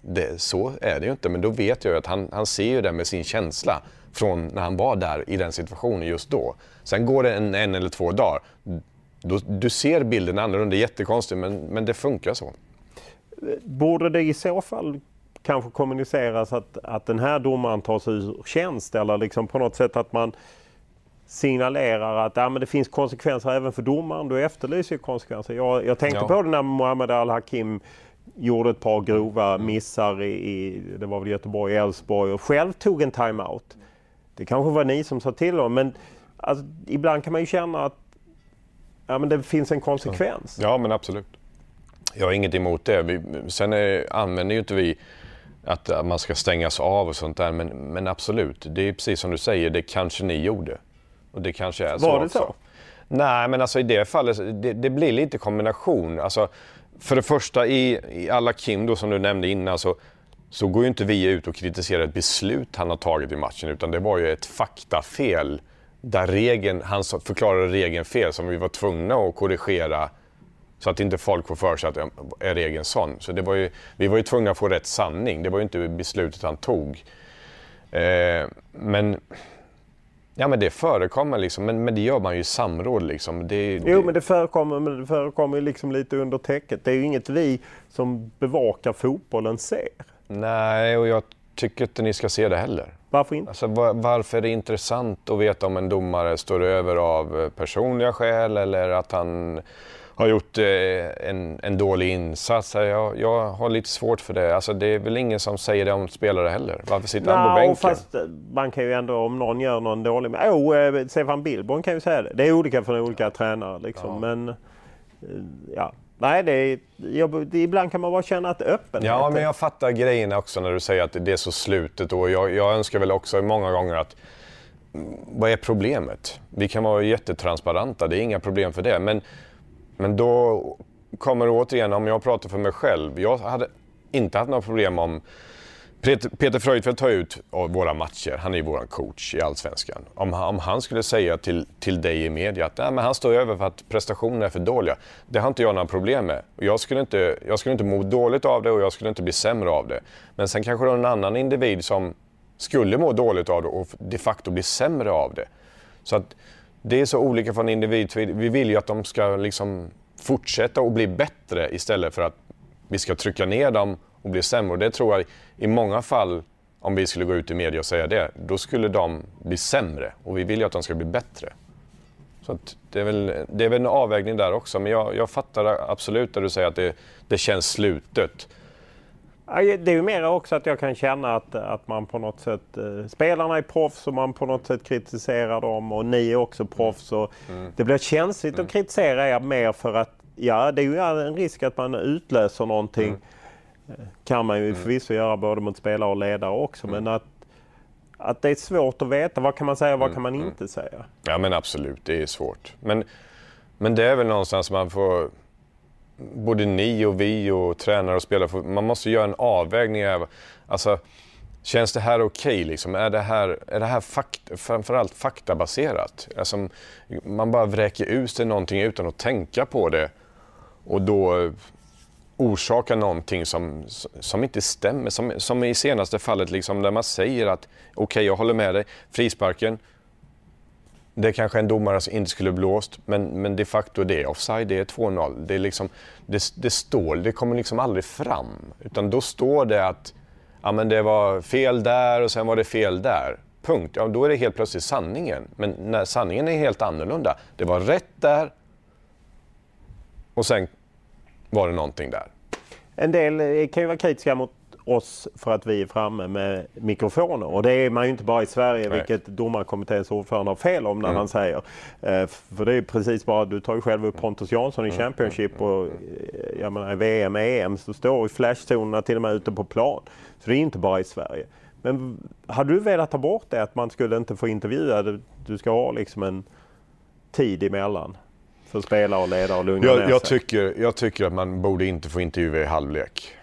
Det, så är det ju inte, men då vet jag ju att han, han ser ju det med sin känsla från när han var där i den situationen just då. Sen går det en, en eller två dagar. Då, du ser bilden annorlunda, det är jättekonstigt men, men det funkar så. Borde det i så fall kanske kommuniceras att, att den här domaren tas ur tjänst eller liksom på något sätt att man signalerar att ja, men det finns konsekvenser även för domaren. Du efterlyser konsekvenser. Jag, jag tänkte ja. på det när Mohamed Al-Hakim gjorde ett par grova missar i, i det var väl Göteborg, Elfsborg och själv tog en timeout. Det kanske var ni som sa till honom men alltså, ibland kan man ju känna att ja, men det finns en konsekvens. Ja men absolut. Jag har inget emot det. Vi, sen är, använder ju inte vi att man ska stängas av och sånt där men, men absolut, det är precis som du säger, det kanske ni gjorde. Och det kanske är så Var det också. så? Nej, men alltså i det fallet, det, det blir lite kombination. Alltså, för det första, i, i alla Kim då, som du nämnde innan, så, så går ju inte vi ut och kritiserar ett beslut han har tagit i matchen, utan det var ju ett faktafel där regeln, han förklarade regeln fel som vi var tvungna att korrigera så att inte folk får för sig att är regeln sån. Så det var ju, vi var ju tvungna att få rätt sanning. Det var ju inte beslutet han tog. Eh, men Ja men det förekommer liksom, men, men det gör man ju i samråd liksom. Det, jo det... men det förekommer, men det förekommer liksom lite under täcket. Det är ju inget vi som bevakar fotbollen ser. Nej och jag tycker inte ni ska se det heller. Varför inte? Alltså, var, varför är det intressant att veta om en domare står över av personliga skäl eller att han har gjort eh, en, en dålig insats. Jag, jag har lite svårt för det. Alltså, det är väl ingen som säger det om spelare heller. Varför sitter han på bänken? Fast eh, man kan ju ändå, om någon gör någon dålig... Oh, eh, Stefan Billborn kan ju säga det. Det är olika för olika tränare liksom. Ja. Men ja, Nej, det är, jag, ibland kan man bara känna att öppenhet... Ja, men jag fattar grejen också när du säger att det är så slutet. Och jag, jag önskar väl också många gånger att... Mm, vad är problemet? Vi kan vara jättetransparenta, det är inga problem för det. Men men då kommer det återigen, om jag pratar för mig själv. Jag hade inte haft några problem om Peter Fröjdfeldt tar ut våra matcher, han är ju vår coach i Allsvenskan. Om han, om han skulle säga till, till dig i media att Nej, men han står över för att prestationerna är för dåliga. Det har inte jag några problem med. Jag skulle, inte, jag skulle inte må dåligt av det och jag skulle inte bli sämre av det. Men sen kanske det är en annan individ som skulle må dåligt av det och de facto bli sämre av det. Så att det är så olika från individ till Vi vill ju att de ska liksom fortsätta och bli bättre istället för att vi ska trycka ner dem och bli sämre. Och det tror jag i många fall, om vi skulle gå ut i media och säga det, då skulle de bli sämre. Och vi vill ju att de ska bli bättre. Så det, är väl, det är väl en avvägning där också. Men jag, jag fattar absolut när du säger att det, det känns slutet. Det är ju mer också att jag kan känna att, att man på något sätt... Eh, spelarna är proffs och man på något sätt kritiserar dem och ni är också proffs. Och mm. Det blir känsligt mm. att kritisera er mer för att ja, det är ju en risk att man utlöser någonting. Mm. Eh, kan man ju mm. förvisso göra både mot spelare och ledare också. Mm. Men att, att det är svårt att veta vad kan man säga och vad mm. kan man inte säga. Ja men absolut, det är svårt. Men, men det är väl någonstans man får både ni och vi och tränare och spelare, man måste göra en avvägning. Alltså, känns det här okej? Okay, liksom? Är det här, är det här fakt, framförallt faktabaserat? Alltså, man bara vräker ut sig någonting utan att tänka på det och då orsakar någonting som, som inte stämmer. Som, som i senaste fallet liksom där man säger att okej, okay, jag håller med dig, frisparken, det kanske en domare som inte skulle blåst, men, men de facto det är offside, det är 2-0. Det, är liksom, det, det står, det kommer liksom aldrig fram. Utan då står det att ja, men det var fel där och sen var det fel där. Punkt. Ja, då är det helt plötsligt sanningen. Men när sanningen är helt annorlunda. Det var rätt där och sen var det någonting där. En del eh, kan ju vara kritiska mot oss för att vi är framme med mikrofoner. Och det är man ju inte bara i Sverige, Nej. vilket domarkommitténs ordförande har fel om när mm. han säger. Eh, för det är precis bara, du tar ju själv upp Pontus Jansson i mm. Championship och eh, jag menar, i VM, EM så står ju flashzonerna till och med ute på plan. Så det är inte bara i Sverige. Men hade du velat ta bort det att man skulle inte få intervjua? Du ska ha liksom en tid emellan för spelare och ledare och lugna jag, ner jag sig. Tycker, jag tycker att man borde inte få intervjua i halvlek.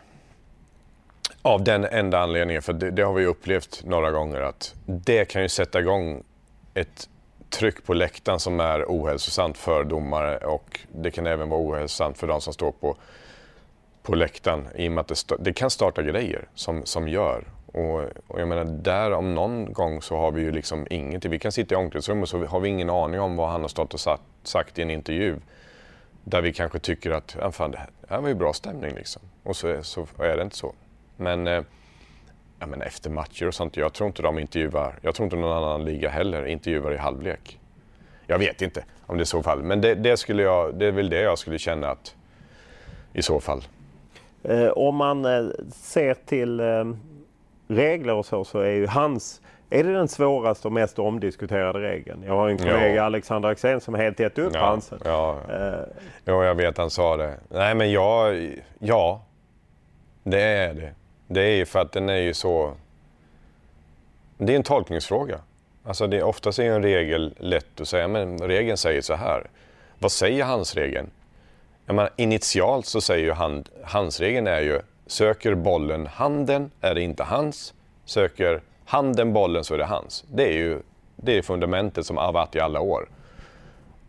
Av den enda anledningen, för det, det, har vi upplevt några gånger, att det kan ju sätta igång ett tryck på läktaren som är ohälsosamt för domare och det kan även vara ohälsosamt för de som står på, på läktaren i och med att det, det kan starta grejer som, som gör. Och, och, jag menar, där om någon gång så har vi ju liksom ingenting. Vi kan sitta i omklädningsrummet och så har vi ingen aning om vad han har stått och sagt, sagt i en intervju. Där vi kanske tycker att ja, fan, det här var ju bra stämning liksom. Och så, så är det inte så. Men, eh, ja, men efter matcher och sånt, jag tror inte de intervjuar, jag tror inte någon annan liga heller intervjuar i halvlek. Jag vet inte om det är så fall, men det, det, skulle jag, det är väl det jag skulle känna att i så fall. Eh, om man eh, ser till eh, regler och så, så är ju hans är det den svåraste och mest omdiskuterade regeln? Jag har en kollega, ja. Alexander Axén, som helt gett upp ja, Hansen. Ja. Uh, jo, jag vet han sa det. Nej, men jag, ja, det är det. Det är ju för att den är ju så... Det är en tolkningsfråga. Alltså det, oftast är en regel lätt att säga, men regeln säger så här. Vad säger handsregeln? Jag menar, initialt så säger ju hand, handsregeln är ju Söker bollen handen är det inte hans. Söker handen bollen så är det hans. Det är ju det är fundamentet som har varit i alla år.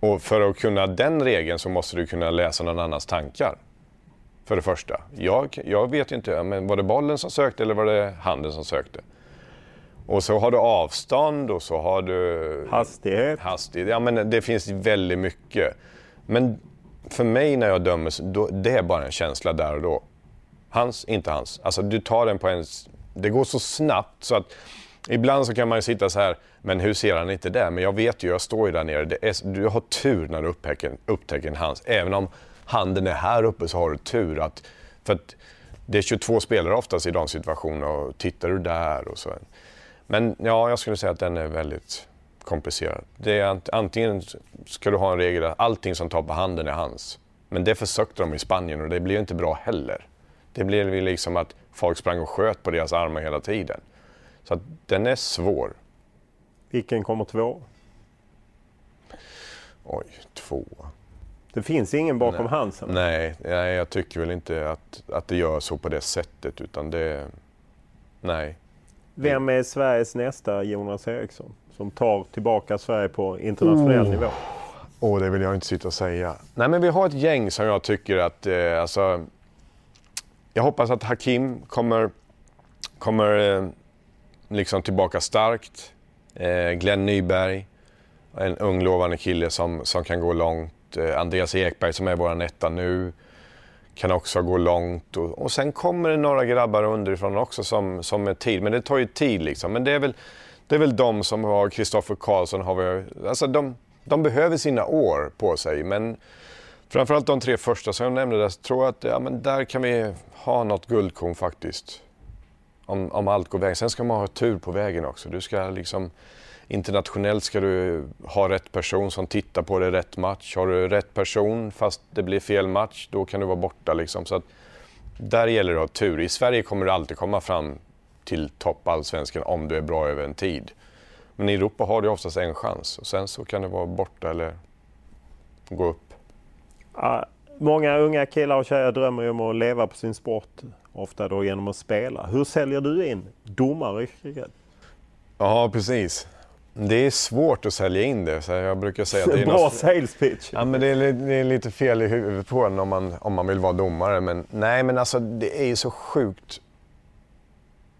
Och för att kunna den regeln så måste du kunna läsa någon annans tankar. För det första. Jag, jag vet inte, men var det bollen som sökte eller var det handen som sökte? Och så har du avstånd och så har du... Hastighet. Hastighet. Ja, men det finns väldigt mycket. Men för mig när jag dömer, då, det är bara en känsla där och då. Hans, inte hans. Alltså du tar den på en... Det går så snabbt så att ibland så kan man ju sitta så här, men hur ser han inte det? Men jag vet ju, jag står ju där nere. Är, du har tur när du upptäcker, upptäcker en hans. Även om handen är här uppe så har du tur. Att, för att det är 22 spelare oftast i de situationerna och tittar du där och så. Men ja, jag skulle säga att den är väldigt komplicerad. Det är antingen ska du ha en regel att allting som tar på handen är hans. Men det försökte de i Spanien och det blev inte bra heller. Det blev liksom att folk sprang och sköt på deras armar hela tiden. Så att den är svår. Vilken kommer två? Oj, två. Det finns ingen bakom nej. Hansen? Nej, nej, jag tycker väl inte att, att det gör så på det sättet utan det... Nej. Vem är Sveriges nästa Jonas Eriksson? Som tar tillbaka Sverige på internationell oh. nivå? Åh, oh, det vill jag inte sitta och säga. Nej, men vi har ett gäng som jag tycker att, eh, alltså, jag hoppas att Hakim kommer, kommer eh, liksom tillbaka starkt. Eh, Glenn Nyberg, en ung lovande kille som, som kan gå långt. Eh, Andreas Ekberg som är vår etta nu kan också gå långt. Och, och sen kommer det några grabbar underifrån också som, som är tid. Men det tar ju tid liksom. Men det är väl, det är väl de som har, Kristoffer Karlsson har vi, alltså de, de behöver sina år på sig. Men framförallt de tre första som jag nämnde, där tror jag att ja, men där kan vi ha något guldkorn faktiskt. Om, om allt går vägen. Sen ska man ha tur på vägen också. Du ska liksom, internationellt ska du ha rätt person som tittar på dig rätt match. Har du rätt person fast det blir fel match, då kan du vara borta. Liksom. Så att, där gäller det att ha tur. I Sverige kommer du alltid komma fram till topp allsvenskan om du är bra över en tid. Men i Europa har du oftast en chans och sen så kan du vara borta eller gå upp. Ja, Många unga killar och tjejer drömmer ju om att leva på sin sport, ofta då genom att spela. Hur säljer du in domaryrket? Ja, precis. Det är svårt att sälja in det. Så jag brukar säga att det är Bra något... sales pitch. Ja, men det är, det är lite fel i huvudet på en om man, om man vill vara domare. Men nej, men alltså det är ju så sjukt.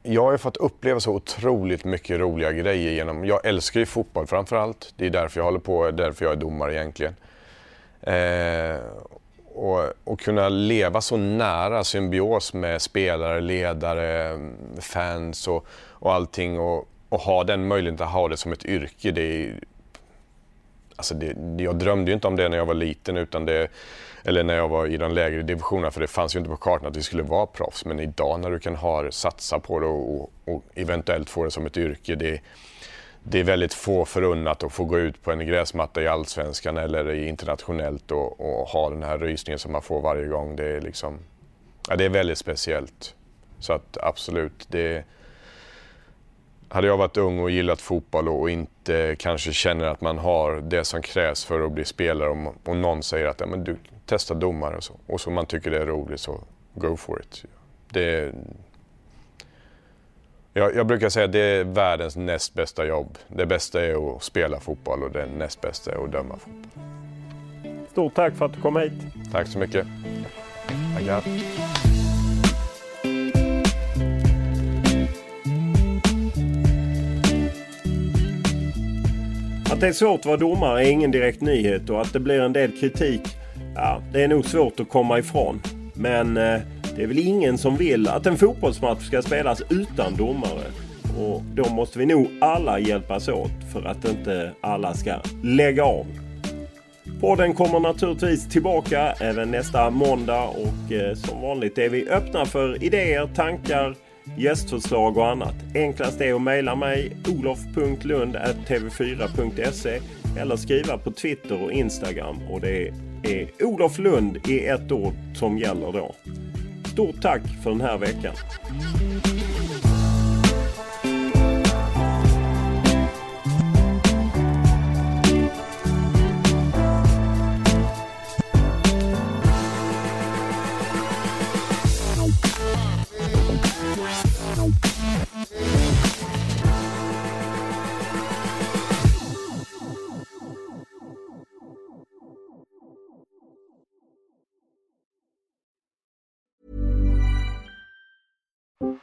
Jag har ju fått uppleva så otroligt mycket roliga grejer genom... Jag älskar ju fotboll framför allt. Det är därför jag håller på, därför jag är domare egentligen. Eh, och, och kunna leva så nära symbios med spelare, ledare, fans och, och allting. Och, att ha den möjligheten att ha det som ett yrke. Det är, alltså det, jag drömde ju inte om det när jag var liten utan det, eller när jag var i de lägre divisionerna för det fanns ju inte på kartan att vi skulle vara proffs. Men idag när du kan ha, satsa på det och, och, och eventuellt få det som ett yrke. Det, det är väldigt få förunnat att få gå ut på en gräsmatta i allsvenskan eller internationellt och, och ha den här rysningen som man får varje gång. Det är, liksom, ja, det är väldigt speciellt. Så att absolut, det hade jag varit ung och gillat fotboll och inte kanske känner att man har det som krävs för att bli spelare och, och någon säger att ja, men du testa domare och så och så man tycker det är roligt så go for it. Det, jag, jag brukar säga att det är världens näst bästa jobb. Det bästa är att spela fotboll och det näst bästa är att döma fotboll. Stort tack för att du kom hit. Tack så mycket. Tackar. Att det är svårt att vara domare är ingen direkt nyhet och att det blir en del kritik, ja, det är nog svårt att komma ifrån. Men eh, det är väl ingen som vill att en fotbollsmatch ska spelas utan domare. Och då måste vi nog alla hjälpas åt för att inte alla ska lägga av. Podden kommer naturligtvis tillbaka även nästa måndag och eh, som vanligt är vi öppna för idéer, tankar, gästförslag och annat. Enklast är att mejla mig olof.lund.tv4.se eller skriva på Twitter och Instagram och det är Olof Lund i ett ord som gäller då. Stort tack för den här veckan.